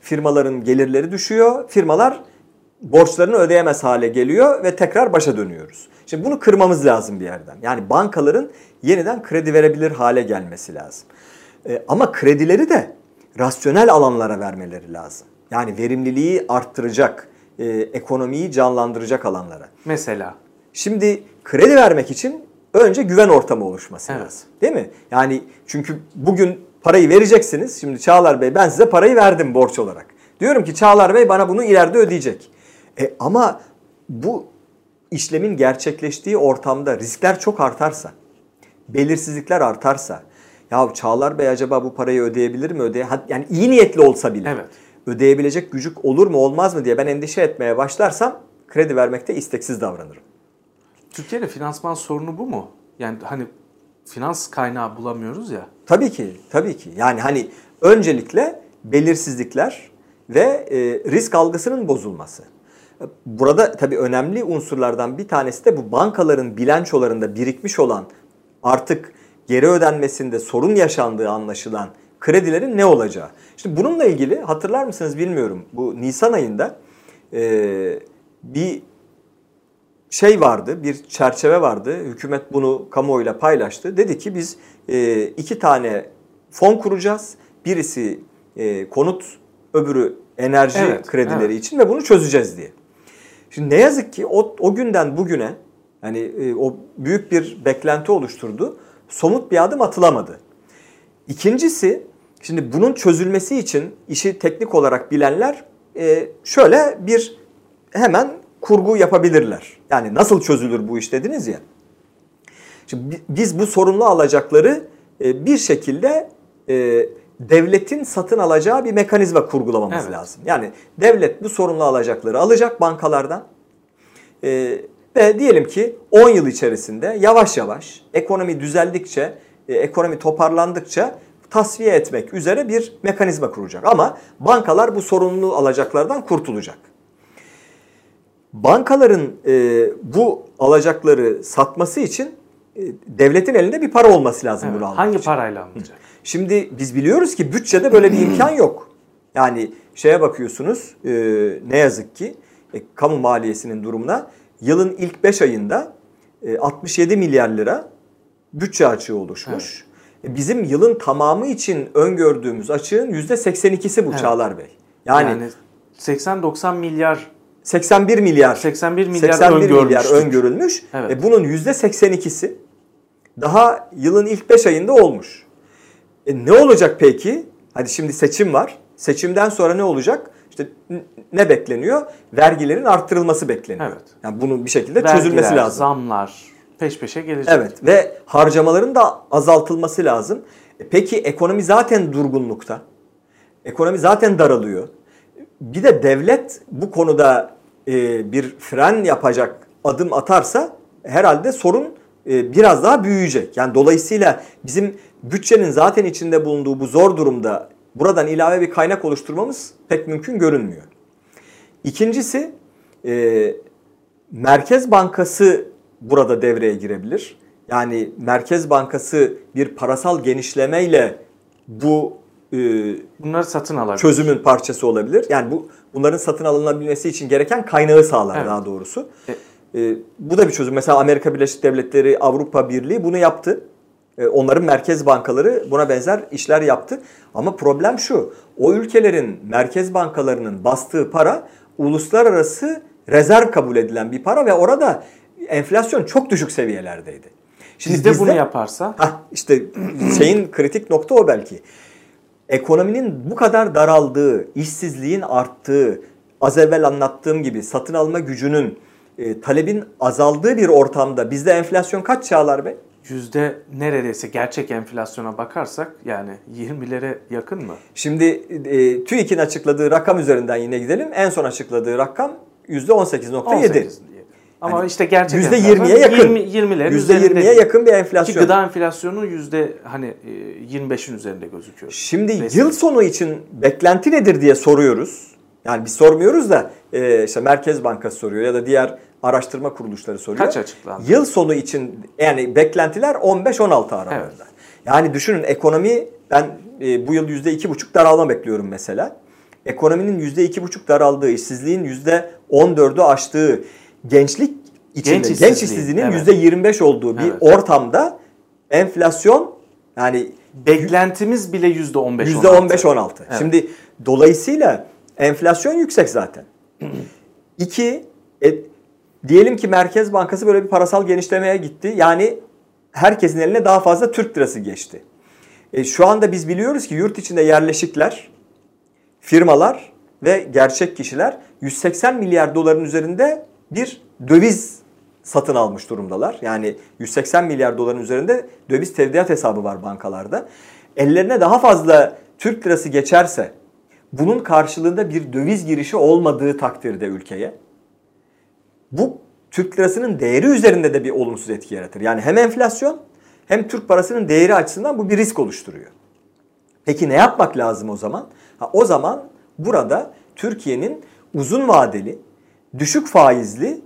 [SPEAKER 2] Firmaların gelirleri düşüyor. Firmalar borçlarını ödeyemez hale geliyor ve tekrar başa dönüyoruz. Şimdi bunu kırmamız lazım bir yerden. Yani bankaların yeniden kredi verebilir hale gelmesi lazım. E, ama kredileri de rasyonel alanlara vermeleri lazım. Yani verimliliği arttıracak, e, ekonomiyi canlandıracak alanlara.
[SPEAKER 1] Mesela
[SPEAKER 2] Şimdi kredi vermek için önce güven ortamı oluşması
[SPEAKER 1] Evet.
[SPEAKER 2] lazım. Değil mi? Yani çünkü bugün parayı vereceksiniz. Şimdi Çağlar Bey ben size parayı verdim borç olarak. Diyorum ki Çağlar Bey bana bunu ileride ödeyecek. E, ama bu işlemin gerçekleştiği ortamda riskler çok artarsa, belirsizlikler artarsa, ya Çağlar Bey acaba bu parayı ödeyebilir mi? Ödeye yani iyi niyetli olsa bile
[SPEAKER 1] Evet.
[SPEAKER 2] ödeyebilecek gücük olur mu olmaz mı diye ben endişe etmeye başlarsam kredi vermekte isteksiz davranırım.
[SPEAKER 1] Türkiye'de finansman sorunu bu mu? Yani hani finans kaynağı bulamıyoruz ya.
[SPEAKER 2] Tabii ki, tabii ki. Yani hani öncelikle belirsizlikler ve e, risk algısının bozulması. Burada tabii önemli unsurlardan bir tanesi de bu bankaların bilançolarında birikmiş olan artık geri ödenmesinde sorun yaşandığı anlaşılan kredilerin ne olacağı. Şimdi bununla ilgili hatırlar mısınız bilmiyorum. Bu Nisan ayında e, bir şey vardı, bir çerçeve vardı. Hükümet bunu kamuoyuyla paylaştı. Dedi ki biz e, iki tane fon kuracağız. Birisi e, konut, öbürü enerji
[SPEAKER 1] Evet,
[SPEAKER 2] kredileri
[SPEAKER 1] evet.
[SPEAKER 2] için ve bunu çözeceğiz diye. Şimdi ne yazık ki o, o günden bugüne hani e, o büyük bir beklenti oluşturdu. Somut bir adım atılamadı. İkincisi şimdi bunun çözülmesi için işi teknik olarak bilenler e, şöyle bir hemen kurgu yapabilirler. Yani nasıl çözülür bu iş dediniz ya. Şimdi bi- biz bu sorunlu alacakları e, bir şekilde e, devletin satın alacağı bir mekanizma kurgulamamız
[SPEAKER 1] Evet.
[SPEAKER 2] lazım. Yani devlet bu sorunlu alacakları alacak bankalardan e, ve diyelim ki 10 yıl içerisinde yavaş yavaş ekonomi düzeldikçe, e, ekonomi toparlandıkça tasfiye etmek üzere bir mekanizma kuracak. Ama bankalar bu sorunlu alacaklardan kurtulacak. Bankaların e, bu alacakları satması için e, devletin elinde bir para olması lazım
[SPEAKER 1] Evet.
[SPEAKER 2] bunu almak
[SPEAKER 1] Hangi
[SPEAKER 2] için.
[SPEAKER 1] parayla alınacak?
[SPEAKER 2] Şimdi biz biliyoruz ki bütçede böyle bir imkan yok. Yani şeye bakıyorsunuz e, ne yazık ki e, kamu maliyesinin durumuna yılın ilk 5 ayında e, 67 milyar lira bütçe açığı oluşmuş. E, Bizim yılın tamamı için öngördüğümüz açığın %82'si bu
[SPEAKER 1] Evet.
[SPEAKER 2] Çağlar Bey. Yani,
[SPEAKER 1] Yani, 80-90 milyar
[SPEAKER 2] 81 milyar
[SPEAKER 1] 81 milyar
[SPEAKER 2] 81 milyar öngörülmüş.
[SPEAKER 1] Evet.
[SPEAKER 2] E, bunun %82'si daha yılın ilk 5 ayında olmuş. E, ne olacak peki? Hadi şimdi seçim var. Seçimden sonra ne olacak? İşte ne bekleniyor? Vergilerin arttırılması bekleniyor.
[SPEAKER 1] Evet.
[SPEAKER 2] Yani bunun bir şekilde
[SPEAKER 1] vergiler,
[SPEAKER 2] çözülmesi lazım.
[SPEAKER 1] zamlar peş peşe gelecek.
[SPEAKER 2] Evet ve harcamaların da azaltılması lazım. E, Peki ekonomi zaten durgunlukta. Ekonomi zaten daralıyor. Bir de devlet bu konuda e, bir fren yapacak adım atarsa herhalde sorun biraz daha büyüyecek. Yani dolayısıyla bizim bütçenin zaten içinde bulunduğu bu zor durumda buradan ilave bir kaynak oluşturmamız pek mümkün görünmüyor. İkincisi e, Merkez Bankası burada devreye girebilir. Yani Merkez Bankası bir parasal genişlemeyle bu e,
[SPEAKER 1] Bunları satın alabilir.
[SPEAKER 2] çözümün parçası olabilir. Yani bu bunların satın alınabilmesi için gereken kaynağı sağlar
[SPEAKER 1] Evet.
[SPEAKER 2] daha doğrusu.
[SPEAKER 1] E-
[SPEAKER 2] E, bu da bir çözüm. Mesela Amerika Birleşik Devletleri, Avrupa Birliği bunu yaptı. E, onların merkez bankaları buna benzer işler yaptı. Ama problem şu. O ülkelerin merkez bankalarının bastığı para uluslararası rezerv kabul edilen bir para ve orada enflasyon çok düşük seviyelerdeydi.
[SPEAKER 1] Şimdi de bunu yaparsa
[SPEAKER 2] Hah, işte şeyin kritik nokta o belki. Ekonominin bu kadar daraldığı, işsizliğin arttığı, az evvel anlattığım gibi satın alma gücünün, e, talebin azaldığı bir ortamda bizde enflasyon kaç Çağlar Bey?
[SPEAKER 1] yüzde neredeyse gerçek enflasyona bakarsak yani 20'lere yakın mı?
[SPEAKER 2] Şimdi e, TÜİK'in açıkladığı rakam üzerinden yine gidelim. En son açıkladığı rakam %18.7.
[SPEAKER 1] 18 diyelim. Ama
[SPEAKER 2] Hani
[SPEAKER 1] işte gerçek
[SPEAKER 2] yüzde
[SPEAKER 1] enflasyon
[SPEAKER 2] yirmiye yakın.
[SPEAKER 1] 20, 20'lerin
[SPEAKER 2] %20'ye
[SPEAKER 1] üzerinde.
[SPEAKER 2] yakın bir
[SPEAKER 1] Ki
[SPEAKER 2] enflasyon.
[SPEAKER 1] gıda enflasyonu yüzde hani e, 25'in üzerinde gözüküyor.
[SPEAKER 2] Şimdi
[SPEAKER 1] Resmi.
[SPEAKER 2] yıl sonu için beklenti nedir diye soruyoruz. Yani biz sormuyoruz da e, işte Merkez Bankası soruyor ya da diğer araştırma kuruluşları soruyor.
[SPEAKER 1] Kaç açıklandı?
[SPEAKER 2] Yıl sonu için yani beklentiler 15-16 aralığında.
[SPEAKER 1] Evet.
[SPEAKER 2] Yani düşünün ekonomi ben e, bu yıl %2,5 daralma bekliyorum mesela. Ekonominin %2,5 daraldığı, işsizliğin %14'ü aştığı, gençlik içinde, genç,
[SPEAKER 1] işsizliği,
[SPEAKER 2] işsizliğinin
[SPEAKER 1] evet.
[SPEAKER 2] %25 olduğu bir
[SPEAKER 1] Evet.
[SPEAKER 2] ortamda enflasyon yani
[SPEAKER 1] Beklentimiz bile yüzde 15
[SPEAKER 2] Yüzde 15-16.
[SPEAKER 1] Evet.
[SPEAKER 2] Şimdi dolayısıyla enflasyon yüksek zaten. İki, e, diyelim ki Merkez Bankası böyle bir parasal genişlemeye gitti. Yani herkesin eline daha fazla Türk lirası geçti. E, şu anda biz biliyoruz ki yurt içinde yerleşikler, firmalar ve gerçek kişiler 180 milyar doların üzerinde bir döviz satın almış durumdalar. Yani 180 milyar doların üzerinde döviz tevdiat hesabı var bankalarda. Ellerine daha fazla Türk lirası geçerse bunun karşılığında bir döviz girişi olmadığı takdirde ülkeye bu Türk lirasının değeri üzerinde de bir olumsuz etki yaratır. Yani hem enflasyon hem Türk parasının değeri açısından bu bir risk oluşturuyor. Peki ne yapmak lazım o zaman? Ha, o zaman burada Türkiye'nin uzun vadeli, düşük faizli,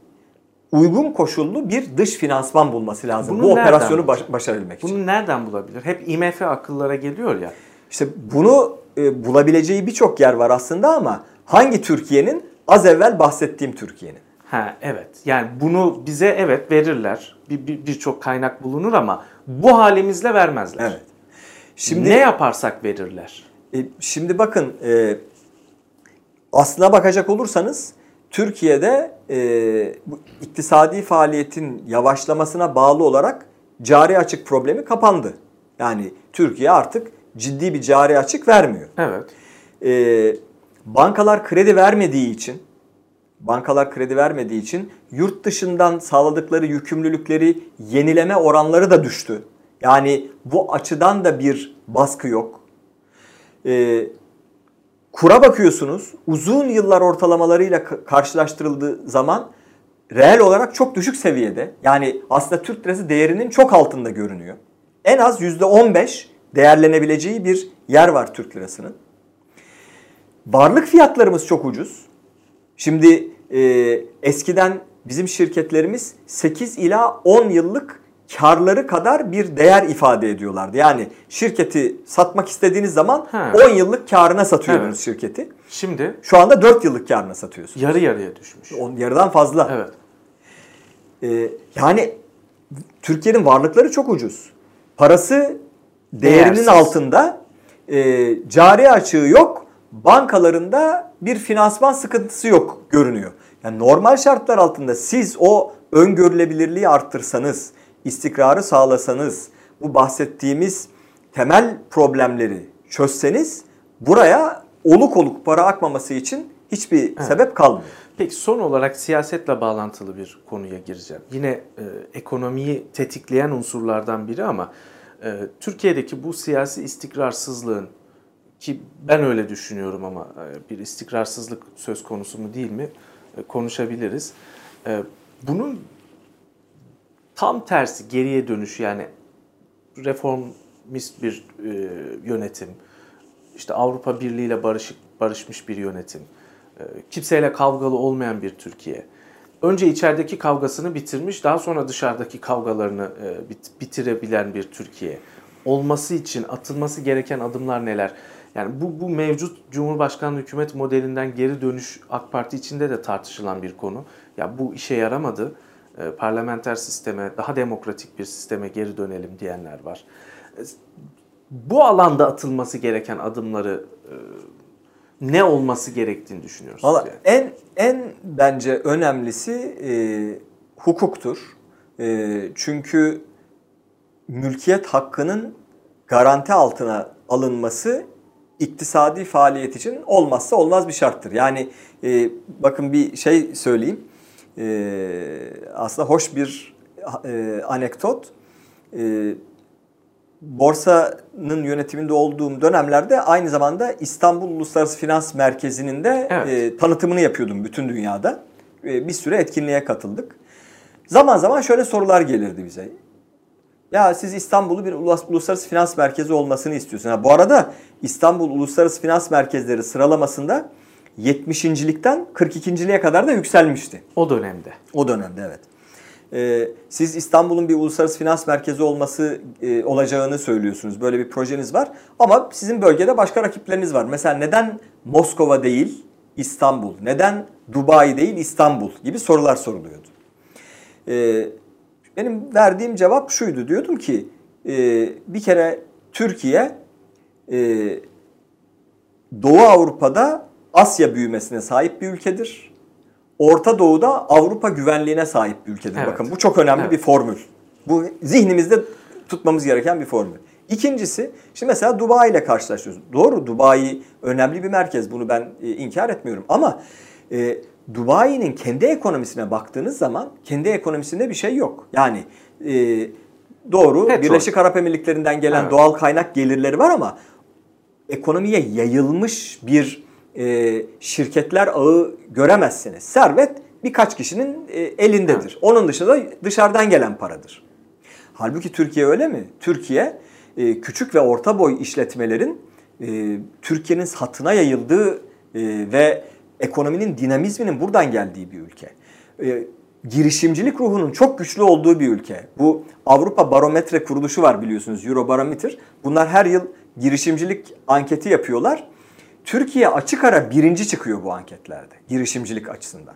[SPEAKER 2] uygun koşullu bir dış finansman bulması lazım.
[SPEAKER 1] Bunu
[SPEAKER 2] bu operasyonu baş- başarabilmek için.
[SPEAKER 1] Bunu nereden bulabilir? Hep IMF akıllara geliyor ya.
[SPEAKER 2] İşte bunu e, bulabileceği birçok yer var aslında ama hangi Türkiye'nin? Az evvel bahsettiğim Türkiye'nin.
[SPEAKER 1] Ha evet. Yani bunu bize evet verirler. Bir bir- birçok kaynak bulunur ama bu halimizle vermezler.
[SPEAKER 2] Evet. Şimdi
[SPEAKER 1] ne yaparsak verirler.
[SPEAKER 2] E, şimdi bakın e, aslına bakacak olursanız Türkiye'de e, bu iktisadi faaliyetin yavaşlamasına bağlı olarak cari açık problemi kapandı. Yani Türkiye artık ciddi bir cari açık vermiyor.
[SPEAKER 1] Evet.
[SPEAKER 2] E, bankalar kredi vermediği için bankalar kredi vermediği için yurt dışından sağladıkları yükümlülükleri yenileme oranları da düştü. Yani bu açıdan da bir baskı yok. Ee, kura bakıyorsunuz uzun yıllar ortalamalarıyla ka- karşılaştırıldığı zaman reel olarak çok düşük seviyede. Yani aslında Türk lirası değerinin çok altında görünüyor. En az %15 değerlenebileceği bir yer var Türk lirasının. Varlık fiyatlarımız çok ucuz. Şimdi e, eskiden bizim şirketlerimiz 8 ila 10 yıllık karları kadar bir değer ifade ediyorlardı. Yani şirketi satmak istediğiniz zaman
[SPEAKER 1] Ha.
[SPEAKER 2] 10 yıllık karına satıyordunuz
[SPEAKER 1] Evet.
[SPEAKER 2] şirketi.
[SPEAKER 1] Şimdi
[SPEAKER 2] Şu anda 4 yıllık karına satıyorsunuz.
[SPEAKER 1] yarı yarıya düşmüş.
[SPEAKER 2] On yarıdan fazla.
[SPEAKER 1] Evet.
[SPEAKER 2] E, yani Türkiye'nin varlıkları çok ucuz. Parası değerinin
[SPEAKER 1] Değersiz.
[SPEAKER 2] altında. E, cari açığı yok. Bankalarında bir finansman sıkıntısı yok görünüyor. Yani normal şartlar altında siz o öngörülebilirliği arttırsanız, istikrarı sağlasanız, bu bahsettiğimiz temel problemleri çözseniz buraya oluk oluk para akmaması için hiçbir sebep kalmıyor.
[SPEAKER 1] Peki son olarak siyasetle bağlantılı bir konuya gireceğim. Yine e, ekonomiyi tetikleyen unsurlardan biri ama e, Türkiye'deki bu siyasi istikrarsızlığın ki ben öyle düşünüyorum ama e, bir istikrarsızlık söz konusu mu değil mi konuşabiliriz. E, bunun tam tersi geriye dönüş yani reformist bir e, yönetim, işte Avrupa Birliği ile barışık barışmış bir yönetim, e, kimseyle kavgalı olmayan bir Türkiye. Önce içerideki kavgasını bitirmiş, daha sonra dışarıdaki kavgalarını e, bit- bitirebilen bir Türkiye. Olması için atılması gereken adımlar neler? Yani bu, bu mevcut Cumhurbaşkanlığı hükümet modelinden geri dönüş AK Parti içinde de tartışılan bir konu. Ya bu işe yaramadı. E, parlamenter sisteme, daha demokratik bir sisteme geri dönelim diyenler var. E, bu alanda atılması gereken adımları e, ne olması gerektiğini düşünüyorsunuz?
[SPEAKER 2] Valla
[SPEAKER 1] yani?
[SPEAKER 2] en en bence önemlisi e, hukuktur. E, çünkü mülkiyet hakkının garanti altına alınması iktisadi faaliyet için olmazsa olmaz bir şarttır. Yani e, bakın bir şey söyleyeyim. E, aslında hoş bir e, anekdot. E, borsanın yönetiminde olduğum dönemlerde aynı zamanda İstanbul Uluslararası Finans Merkezi'nin de
[SPEAKER 1] Evet.
[SPEAKER 2] e, tanıtımını yapıyordum bütün dünyada. E, bir süre etkinliğe katıldık. Zaman zaman şöyle sorular gelirdi bize. Ya siz İstanbul'u bir ulus- uluslararası finans merkezi olmasını istiyorsunuz. Ha, bu arada İstanbul Uluslararası Finans Merkezleri sıralamasında 70.likten 42.liğe kadar da yükselmişti.
[SPEAKER 1] O dönemde.
[SPEAKER 2] O dönemde evet. Ee, siz İstanbul'un bir uluslararası finans merkezi olması e, olacağını söylüyorsunuz. Böyle bir projeniz var. Ama sizin bölgede başka rakipleriniz var. Mesela neden Moskova değil İstanbul? Neden Dubai değil İstanbul? Gibi sorular soruluyordu. Ee, benim verdiğim cevap şuydu. Diyordum ki e, bir kere Türkiye e, Doğu Avrupa'da Asya büyümesine sahip bir ülkedir. Orta Doğu'da Avrupa güvenliğine sahip bir ülkedir.
[SPEAKER 1] Evet.
[SPEAKER 2] Bakın bu çok önemli
[SPEAKER 1] Evet.
[SPEAKER 2] bir formül. Bu zihnimizde tutmamız gereken bir formül. İkincisi, şimdi mesela Dubai ile karşılaşıyoruz. Doğru, Dubai önemli bir merkez. Bunu ben e, inkar etmiyorum. Ama e, Dubai'nin kendi ekonomisine baktığınız zaman kendi ekonomisinde bir şey yok. Yani e, doğru,
[SPEAKER 1] Petrol.
[SPEAKER 2] Birleşik Arap Emirlikleri'nden gelen
[SPEAKER 1] Evet.
[SPEAKER 2] doğal kaynak gelirleri var ama ekonomiye yayılmış bir e, şirketler ağı göremezsiniz. Servet birkaç kişinin e, elindedir. Onun dışında dışarıdan gelen paradır. Halbuki Türkiye öyle mi? Türkiye e, küçük ve orta boy işletmelerin e, Türkiye'nin satına yayıldığı e, ve ekonominin dinamizminin buradan geldiği bir ülke. E, girişimcilik ruhunun çok güçlü olduğu bir ülke. Bu Avrupa Barometre kuruluşu var biliyorsunuz Eurobarometer. Bunlar her yıl girişimcilik anketi yapıyorlar. Türkiye açık ara birinci çıkıyor bu anketlerde girişimcilik açısından.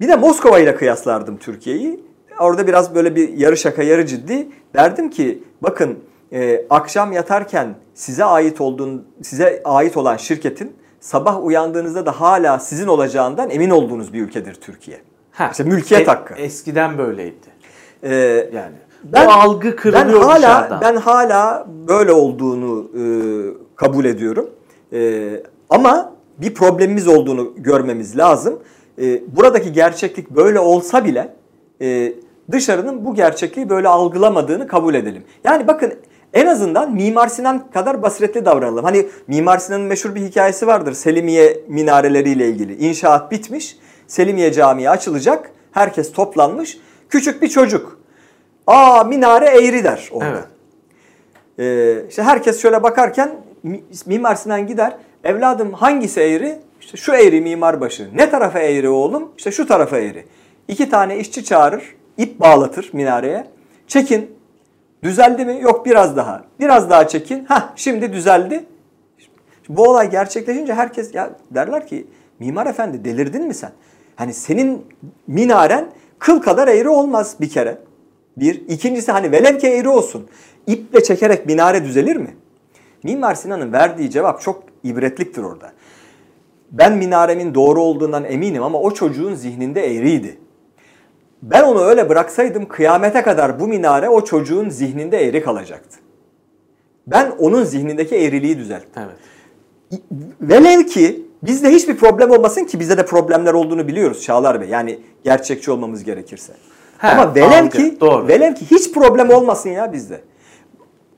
[SPEAKER 2] Bir de Moskova ile kıyaslardım Türkiye'yi. Orada biraz böyle bir yarı şaka yarı ciddi. Derdim ki bakın e, akşam yatarken size ait olduğun size ait olan şirketin sabah uyandığınızda da hala sizin olacağından emin olduğunuz bir ülkedir Türkiye.
[SPEAKER 1] Ha,
[SPEAKER 2] İşte mülkiyet
[SPEAKER 1] e-
[SPEAKER 2] hakkı.
[SPEAKER 1] Eskiden böyleydi.
[SPEAKER 2] Ee,
[SPEAKER 1] Yani
[SPEAKER 2] Ben-
[SPEAKER 1] o algı kırılıyor
[SPEAKER 2] ben hala
[SPEAKER 1] dışarıdan.
[SPEAKER 2] ben hala böyle olduğunu e, kabul ediyorum. E, ama bir problemimiz olduğunu görmemiz lazım. E, buradaki gerçeklik böyle olsa bile e, dışarının bu gerçekliği böyle algılamadığını kabul edelim. Yani bakın en azından Mimar Sinan kadar basiretli davranalım. Hani Mimar Sinan'ın meşhur bir hikayesi vardır Selimiye minareleriyle ilgili. İnşaat bitmiş, Selimiye Camii açılacak, herkes toplanmış. Küçük bir çocuk Aa minare eğri der orada.
[SPEAKER 1] Evet.
[SPEAKER 2] Ee, işte herkes şöyle bakarken Mi- Mimar Sinan gider. Evladım hangisi eğri? İşte şu eğri mimarbaşı. Ne tarafa eğri oğlum? İşte şu tarafa eğri. İki tane işçi çağırır. ip bağlatır minareye. Çekin. Düzeldi mi? Yok biraz daha. Biraz daha çekin. Ha şimdi düzeldi. Bu olay gerçekleşince herkes ya derler ki mimar efendi delirdin mi sen? Hani senin minaren kıl kadar eğri olmaz bir kere. Bir. İkincisi hani velev ki eğri olsun. İple çekerek minare düzelir mi? Mimar Sinan'ın verdiği cevap çok ibretliktir orada. Ben minaremin doğru olduğundan eminim ama o çocuğun zihninde eğriydi. Ben onu öyle bıraksaydım kıyamete kadar bu minare o çocuğun zihninde eğri kalacaktı. Ben onun zihnindeki eğriliği düzelttim.
[SPEAKER 1] Evet.
[SPEAKER 2] Velev ki bizde hiçbir problem olmasın ki bizde de problemler olduğunu biliyoruz Çağlar Bey. Yani gerçekçi olmamız gerekirse.
[SPEAKER 1] He,
[SPEAKER 2] Ama velev
[SPEAKER 1] algı,
[SPEAKER 2] ki
[SPEAKER 1] doğru.
[SPEAKER 2] velev ki hiç problem olmasın ya bizde.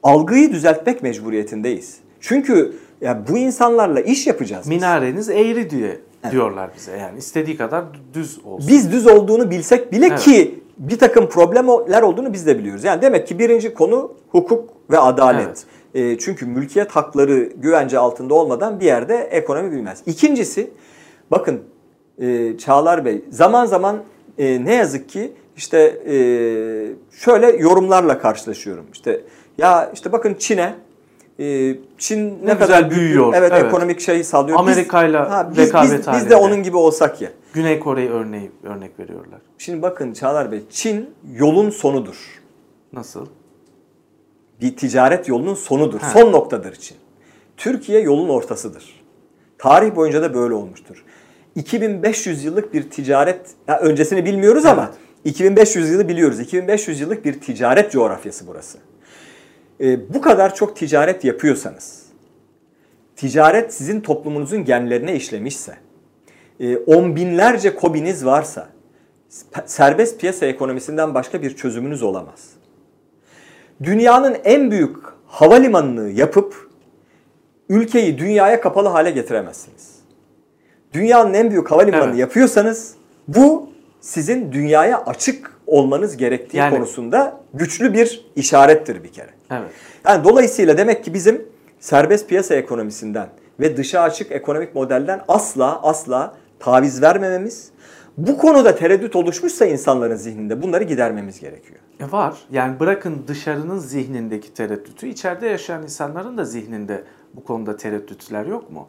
[SPEAKER 2] Algıyı düzeltmek mecburiyetindeyiz. Çünkü ya bu insanlarla iş yapacağız. biz.
[SPEAKER 1] Minareniz eğri diye diyorlar bize. Yani istediği kadar düz olsun.
[SPEAKER 2] Biz düz olduğunu bilsek bile
[SPEAKER 1] Evet.
[SPEAKER 2] ki bir takım problemler olduğunu biz de biliyoruz. Yani demek ki birinci konu hukuk ve adalet. E, çünkü mülkiyet hakları güvence altında olmadan bir yerde ekonomi bilmez. İkincisi bakın e, Çağlar Bey zaman zaman e, ne yazık ki işte e, şöyle yorumlarla karşılaşıyorum. İşte ya işte bakın Çin'e Çin ne,
[SPEAKER 1] güzel
[SPEAKER 2] kadar
[SPEAKER 1] büyüyor.
[SPEAKER 2] Evet,
[SPEAKER 1] Evet.
[SPEAKER 2] ekonomik şey sağlıyor. Biz-
[SPEAKER 1] Amerika'yla
[SPEAKER 2] ha, biz, biz,
[SPEAKER 1] rekabet
[SPEAKER 2] biz de onun gibi olsak ya.
[SPEAKER 1] Güney Kore'yi örneği örnek veriyorlar.
[SPEAKER 2] Şimdi bakın Çağlar Bey, Çin yolun sonudur.
[SPEAKER 1] Nasıl?
[SPEAKER 2] Bir ticaret yolunun sonudur.
[SPEAKER 1] Ha.
[SPEAKER 2] Son noktadır Çin. Türkiye yolun ortasıdır. Tarih boyunca da böyle olmuştur. 2500 yıllık bir ticaret, ya öncesini bilmiyoruz ama 2500 yılı biliyoruz. 2500 yıllık bir ticaret coğrafyası burası. Ee, bu kadar çok ticaret yapıyorsanız, ticaret sizin toplumunuzun genlerine işlemişse, e, on binlerce kobiniz varsa, serbest piyasa ekonomisinden başka bir çözümünüz olamaz. Dünyanın en büyük havalimanını yapıp ülkeyi dünyaya kapalı hale getiremezsiniz. Dünyanın en büyük havalimanını
[SPEAKER 1] Evet.
[SPEAKER 2] yapıyorsanız bu sizin dünyaya açık olmanız gerektiği
[SPEAKER 1] Yani-
[SPEAKER 2] konusunda güçlü bir işarettir bir kere.
[SPEAKER 1] Evet.
[SPEAKER 2] Yani dolayısıyla demek ki bizim serbest piyasa ekonomisinden ve dışa açık ekonomik modelden asla asla taviz vermememiz, bu konuda tereddüt oluşmuşsa insanların zihninde bunları gidermemiz gerekiyor.
[SPEAKER 1] E var. Yani bırakın dışarının zihnindeki tereddütü, içeride yaşayan insanların da zihninde bu konuda tereddütler yok mu?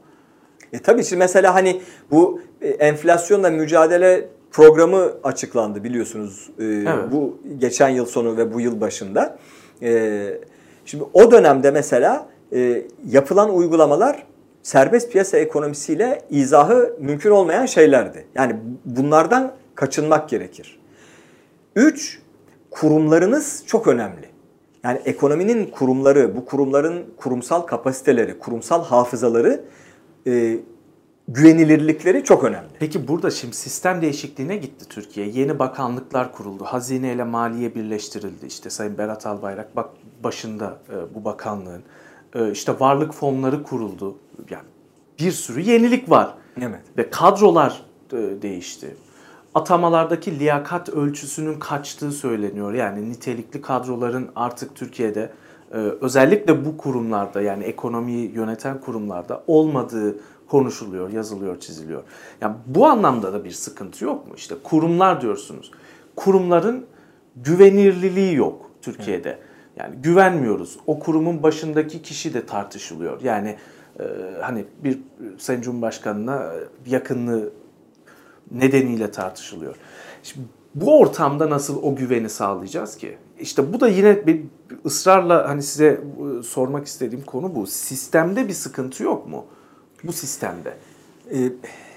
[SPEAKER 2] E tabii şimdi mesela hani bu e, enflasyonla mücadele programı açıklandı biliyorsunuz e, bu geçen yıl sonu ve bu yıl başında. E, şimdi o dönemde mesela e, yapılan uygulamalar serbest piyasa ekonomisiyle izahı mümkün olmayan şeylerdi. Yani bunlardan kaçınmak gerekir. Üç, kurumlarınız çok önemli. Yani ekonominin kurumları, bu kurumların kurumsal kapasiteleri, kurumsal hafızaları, e, güvenilirlikleri çok önemli.
[SPEAKER 1] Peki burada şimdi sistem değişikliğine gitti Türkiye. Yeni bakanlıklar kuruldu. Hazine ile maliye birleştirildi. İşte Sayın Berat Albayrak bak başında e, bu bakanlığın. E, işte varlık fonları kuruldu. Yani bir sürü yenilik var.
[SPEAKER 2] Evet.
[SPEAKER 1] Ve kadrolar e, değişti. Atamalardaki liyakat ölçüsünün kaçtığı söyleniyor. Yani nitelikli kadroların artık Türkiye'de e, özellikle bu kurumlarda yani ekonomiyi yöneten kurumlarda olmadığı konuşuluyor, yazılıyor, çiziliyor. Yani bu anlamda da bir sıkıntı yok mu? İşte kurumlar diyorsunuz. Kurumların güvenirliliği yok Türkiye'de. Yani güvenmiyoruz. O kurumun başındaki kişi de tartışılıyor. Yani e, hani bir Sayın Cumhurbaşkanı'na yakınlığı nedeniyle tartışılıyor. Şimdi bu ortamda nasıl o güveni sağlayacağız ki? İşte bu da yine bir bir ısrarla hani size e, sormak istediğim konu bu. Sistemde bir sıkıntı yok mu? Bu sistemde.
[SPEAKER 2] E,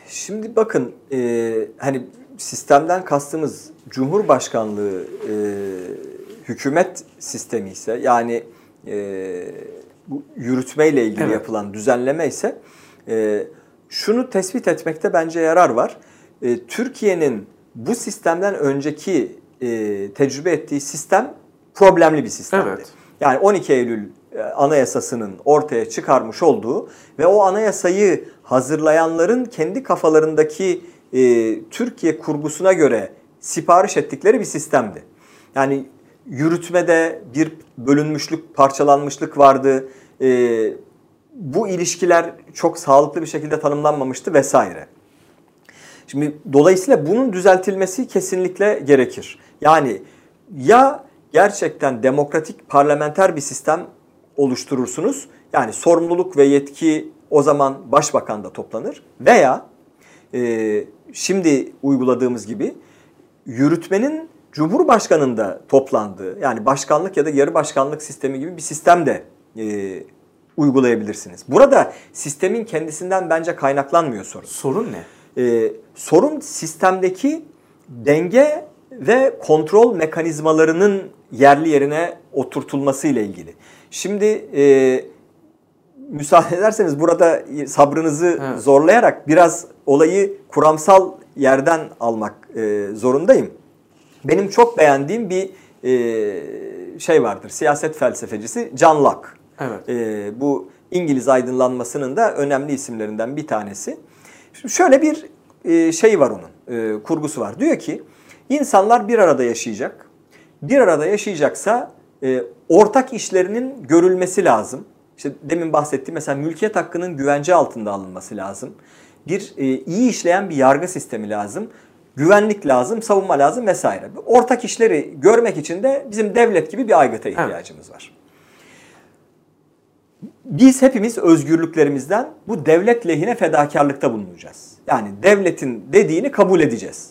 [SPEAKER 2] şimdi bakın e, hani sistemden kastımız Cumhurbaşkanlığı e, hükümet sistemi ise yani e, bu yürütmeyle ilgili
[SPEAKER 1] Evet.
[SPEAKER 2] yapılan düzenleme ise e, şunu tespit etmekte bence yarar var. E, Türkiye'nin bu sistemden önceki e, tecrübe ettiği sistem problemli bir sistemdi.
[SPEAKER 1] Evet.
[SPEAKER 2] Yani 12 Eylül Anayasası'nın ortaya çıkarmış olduğu ve o anayasayı hazırlayanların kendi kafalarındaki e, Türkiye kurgusuna göre sipariş ettikleri bir sistemdi. Yani yürütmede bir bölünmüşlük, parçalanmışlık vardı. E, bu ilişkiler çok sağlıklı bir şekilde tanımlanmamıştı vesaire. Şimdi dolayısıyla bunun düzeltilmesi kesinlikle gerekir. Yani ya gerçekten demokratik parlamenter bir sistem oluşturursunuz. Yani sorumluluk ve yetki o zaman başbakanda toplanır. Veya e, şimdi uyguladığımız gibi yürütmenin Cumhurbaşkanı'nda toplandığı yani başkanlık ya da yarı başkanlık sistemi gibi bir sistem de e, uygulayabilirsiniz. Burada sistemin kendisinden bence kaynaklanmıyor sorun.
[SPEAKER 1] Sorun ne?
[SPEAKER 2] Ee, sorun sistemdeki denge ve kontrol mekanizmalarının yerli yerine oturtulması ile ilgili. Şimdi e, müsaade ederseniz burada sabrınızı evet. zorlayarak biraz olayı kuramsal yerden almak e, zorundayım. Benim çok beğendiğim bir e, şey vardır. Siyaset felsefecisi John Locke. Evet. E, bu İngiliz aydınlanmasının da önemli isimlerinden bir tanesi. Şimdi şöyle bir e, şey var onun, e, kurgusu var. Diyor ki insanlar bir arada yaşayacak. Bir arada yaşayacaksa e, ortak işlerinin görülmesi lazım. İşte demin bahsettiğim mesela mülkiyet hakkının güvence altında alınması lazım. Bir iyi işleyen bir yargı sistemi lazım. Güvenlik lazım, savunma lazım vesaire. Ortak işleri görmek için de bizim devlet gibi bir aygıta ihtiyacımız evet. var biz hepimiz özgürlüklerimizden bu devlet lehine fedakarlıkta bulunacağız. Yani devletin dediğini kabul edeceğiz.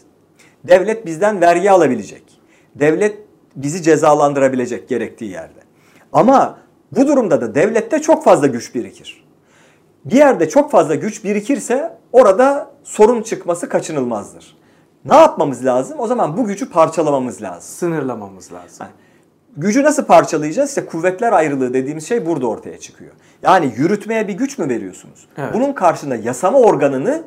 [SPEAKER 2] Devlet bizden vergi alabilecek. Devlet bizi cezalandırabilecek gerektiği yerde. Ama bu durumda da devlette çok fazla güç birikir. Bir yerde çok fazla güç birikirse orada sorun çıkması kaçınılmazdır. Ne yapmamız lazım? O zaman bu gücü parçalamamız lazım.
[SPEAKER 1] Sınırlamamız lazım.
[SPEAKER 2] Yani Gücü nasıl parçalayacağız? İşte kuvvetler ayrılığı dediğimiz şey burada ortaya çıkıyor. Yani yürütmeye bir güç mü veriyorsunuz? Evet. Bunun karşında yasama organını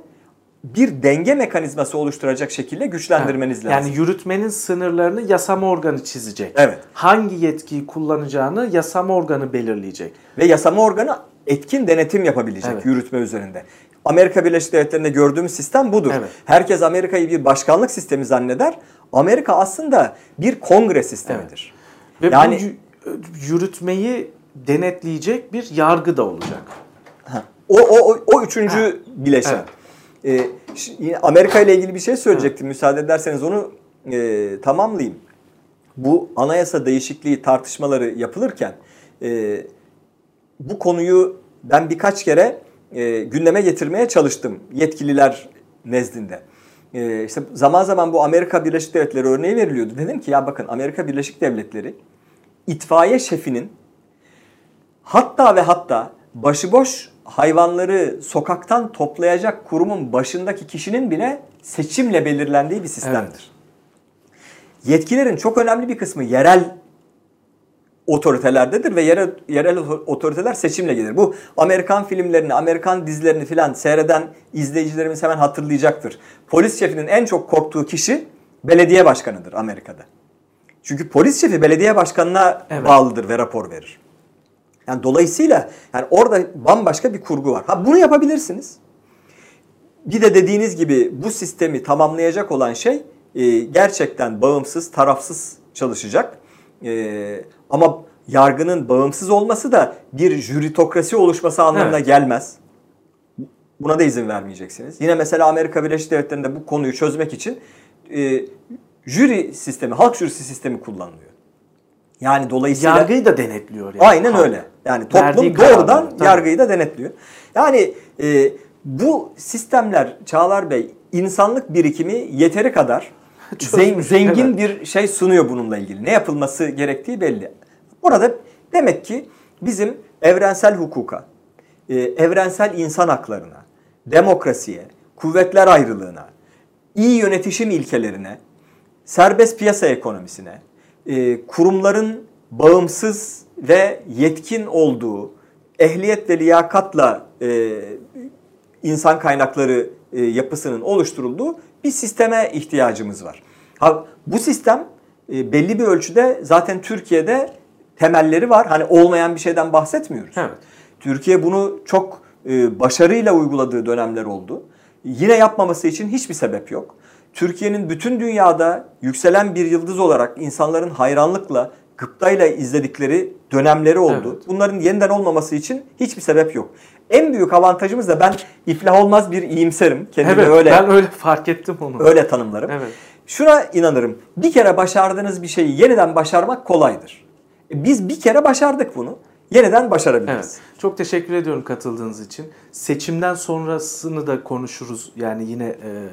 [SPEAKER 2] bir denge mekanizması oluşturacak şekilde güçlendirmeniz lazım.
[SPEAKER 1] Yani yürütmenin sınırlarını yasama organı çizecek.
[SPEAKER 2] Evet.
[SPEAKER 1] Hangi yetkiyi kullanacağını yasama organı belirleyecek.
[SPEAKER 2] Ve yasama organı etkin denetim yapabilecek evet. yürütme üzerinde. Amerika Birleşik Devletleri'nde gördüğümüz sistem budur. Evet. Herkes Amerika'yı bir başkanlık sistemi zanneder. Amerika aslında bir kongre sistemidir. Evet.
[SPEAKER 1] Ve yani, yürütmeyi denetleyecek bir yargı da olacak.
[SPEAKER 2] O, o, o üçüncü ha. bileşen. Evet. Ee, Amerika ile ilgili bir şey söyleyecektim. Evet. Müsaade ederseniz onu e, tamamlayayım. Bu anayasa değişikliği tartışmaları yapılırken e, bu konuyu ben birkaç kere e, gündeme getirmeye çalıştım yetkililer nezdinde. E, işte zaman zaman bu Amerika Birleşik Devletleri örneği veriliyordu. Dedim ki ya bakın Amerika Birleşik Devletleri itfaiye şefinin hatta ve hatta başıboş hayvanları sokaktan toplayacak kurumun başındaki kişinin bile seçimle belirlendiği bir sistemdir. Evet. Yetkilerin çok önemli bir kısmı yerel otoritelerdedir ve yerel, yerel otoriteler seçimle gelir. Bu Amerikan filmlerini, Amerikan dizilerini filan seyreden izleyicilerimiz hemen hatırlayacaktır. Polis şefinin en çok korktuğu kişi belediye başkanıdır Amerika'da. Çünkü polis şefi belediye başkanına evet. bağlıdır ve rapor verir. Yani dolayısıyla yani orada bambaşka bir kurgu var. Ha bunu yapabilirsiniz. Bir de dediğiniz gibi bu sistemi tamamlayacak olan şey e, gerçekten bağımsız, tarafsız çalışacak. E, ama yargının bağımsız olması da bir jüritokrasi oluşması anlamına evet. gelmez. Buna da izin vermeyeceksiniz. Yine mesela Amerika Birleşik Devletleri'nde bu konuyu çözmek için e, jüri sistemi, halk jürisi sistemi kullanılıyor. Yani dolayısıyla...
[SPEAKER 1] Yargıyı da denetliyor.
[SPEAKER 2] Yani. Aynen halk. öyle. Yani toplum doğrudan kararlar, yargıyı da denetliyor. Yani e, bu sistemler Çağlar Bey insanlık birikimi yeteri kadar Çözmüş, zengin evet. bir şey sunuyor bununla ilgili. Ne yapılması gerektiği belli. Burada demek ki bizim evrensel hukuka, e, evrensel insan haklarına, demokrasiye, kuvvetler ayrılığına, iyi yönetişim ilkelerine, serbest piyasa ekonomisine, e, kurumların bağımsız ve yetkin olduğu, ehliyet ve liyakatla e, insan kaynakları yapısının oluşturulduğu bir sisteme ihtiyacımız var. Ha, bu sistem e, belli bir ölçüde zaten Türkiye'de temelleri var. Hani olmayan bir şeyden bahsetmiyoruz. Evet. Türkiye bunu çok e, başarıyla uyguladığı dönemler oldu. Yine yapmaması için hiçbir sebep yok. Türkiye'nin bütün dünyada yükselen bir yıldız olarak insanların hayranlıkla, gıptayla izledikleri dönemleri oldu. Evet. Bunların yeniden olmaması için hiçbir sebep yok. En büyük avantajımız da ben iflah olmaz bir iyimserim.
[SPEAKER 1] Kendimi evet, öyle ben öyle fark ettim onu.
[SPEAKER 2] Öyle tanımlarım. Evet. Şuna inanırım. Bir kere başardığınız bir şeyi yeniden başarmak kolaydır. E, biz bir kere başardık bunu. Yeniden başarabiliriz.
[SPEAKER 1] Evet. Çok teşekkür ediyorum katıldığınız için. Seçimden sonrasını da konuşuruz. Yani yine e,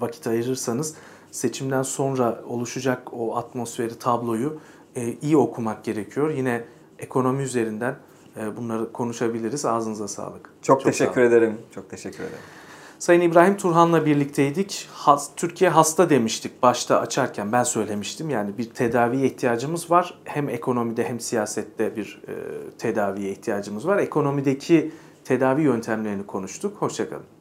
[SPEAKER 1] vakit ayırırsanız. seçimden sonra oluşacak o atmosferi, tabloyu e, iyi okumak gerekiyor. Yine ekonomi üzerinden e, bunları konuşabiliriz. Ağzınıza sağlık.
[SPEAKER 2] Çok,
[SPEAKER 1] sağ
[SPEAKER 2] teşekkür
[SPEAKER 1] olun.
[SPEAKER 2] ederim. Çok teşekkür ederim.
[SPEAKER 1] Sayın İbrahim Turhan'la birlikteydik. Has, Türkiye hasta demiştik başta açarken ben söylemiştim. Yani bir tedaviye ihtiyacımız var. Hem ekonomide hem siyasette bir e, tedaviye ihtiyacımız var. Ekonomideki tedavi yöntemlerini konuştuk. Hoşçakalın.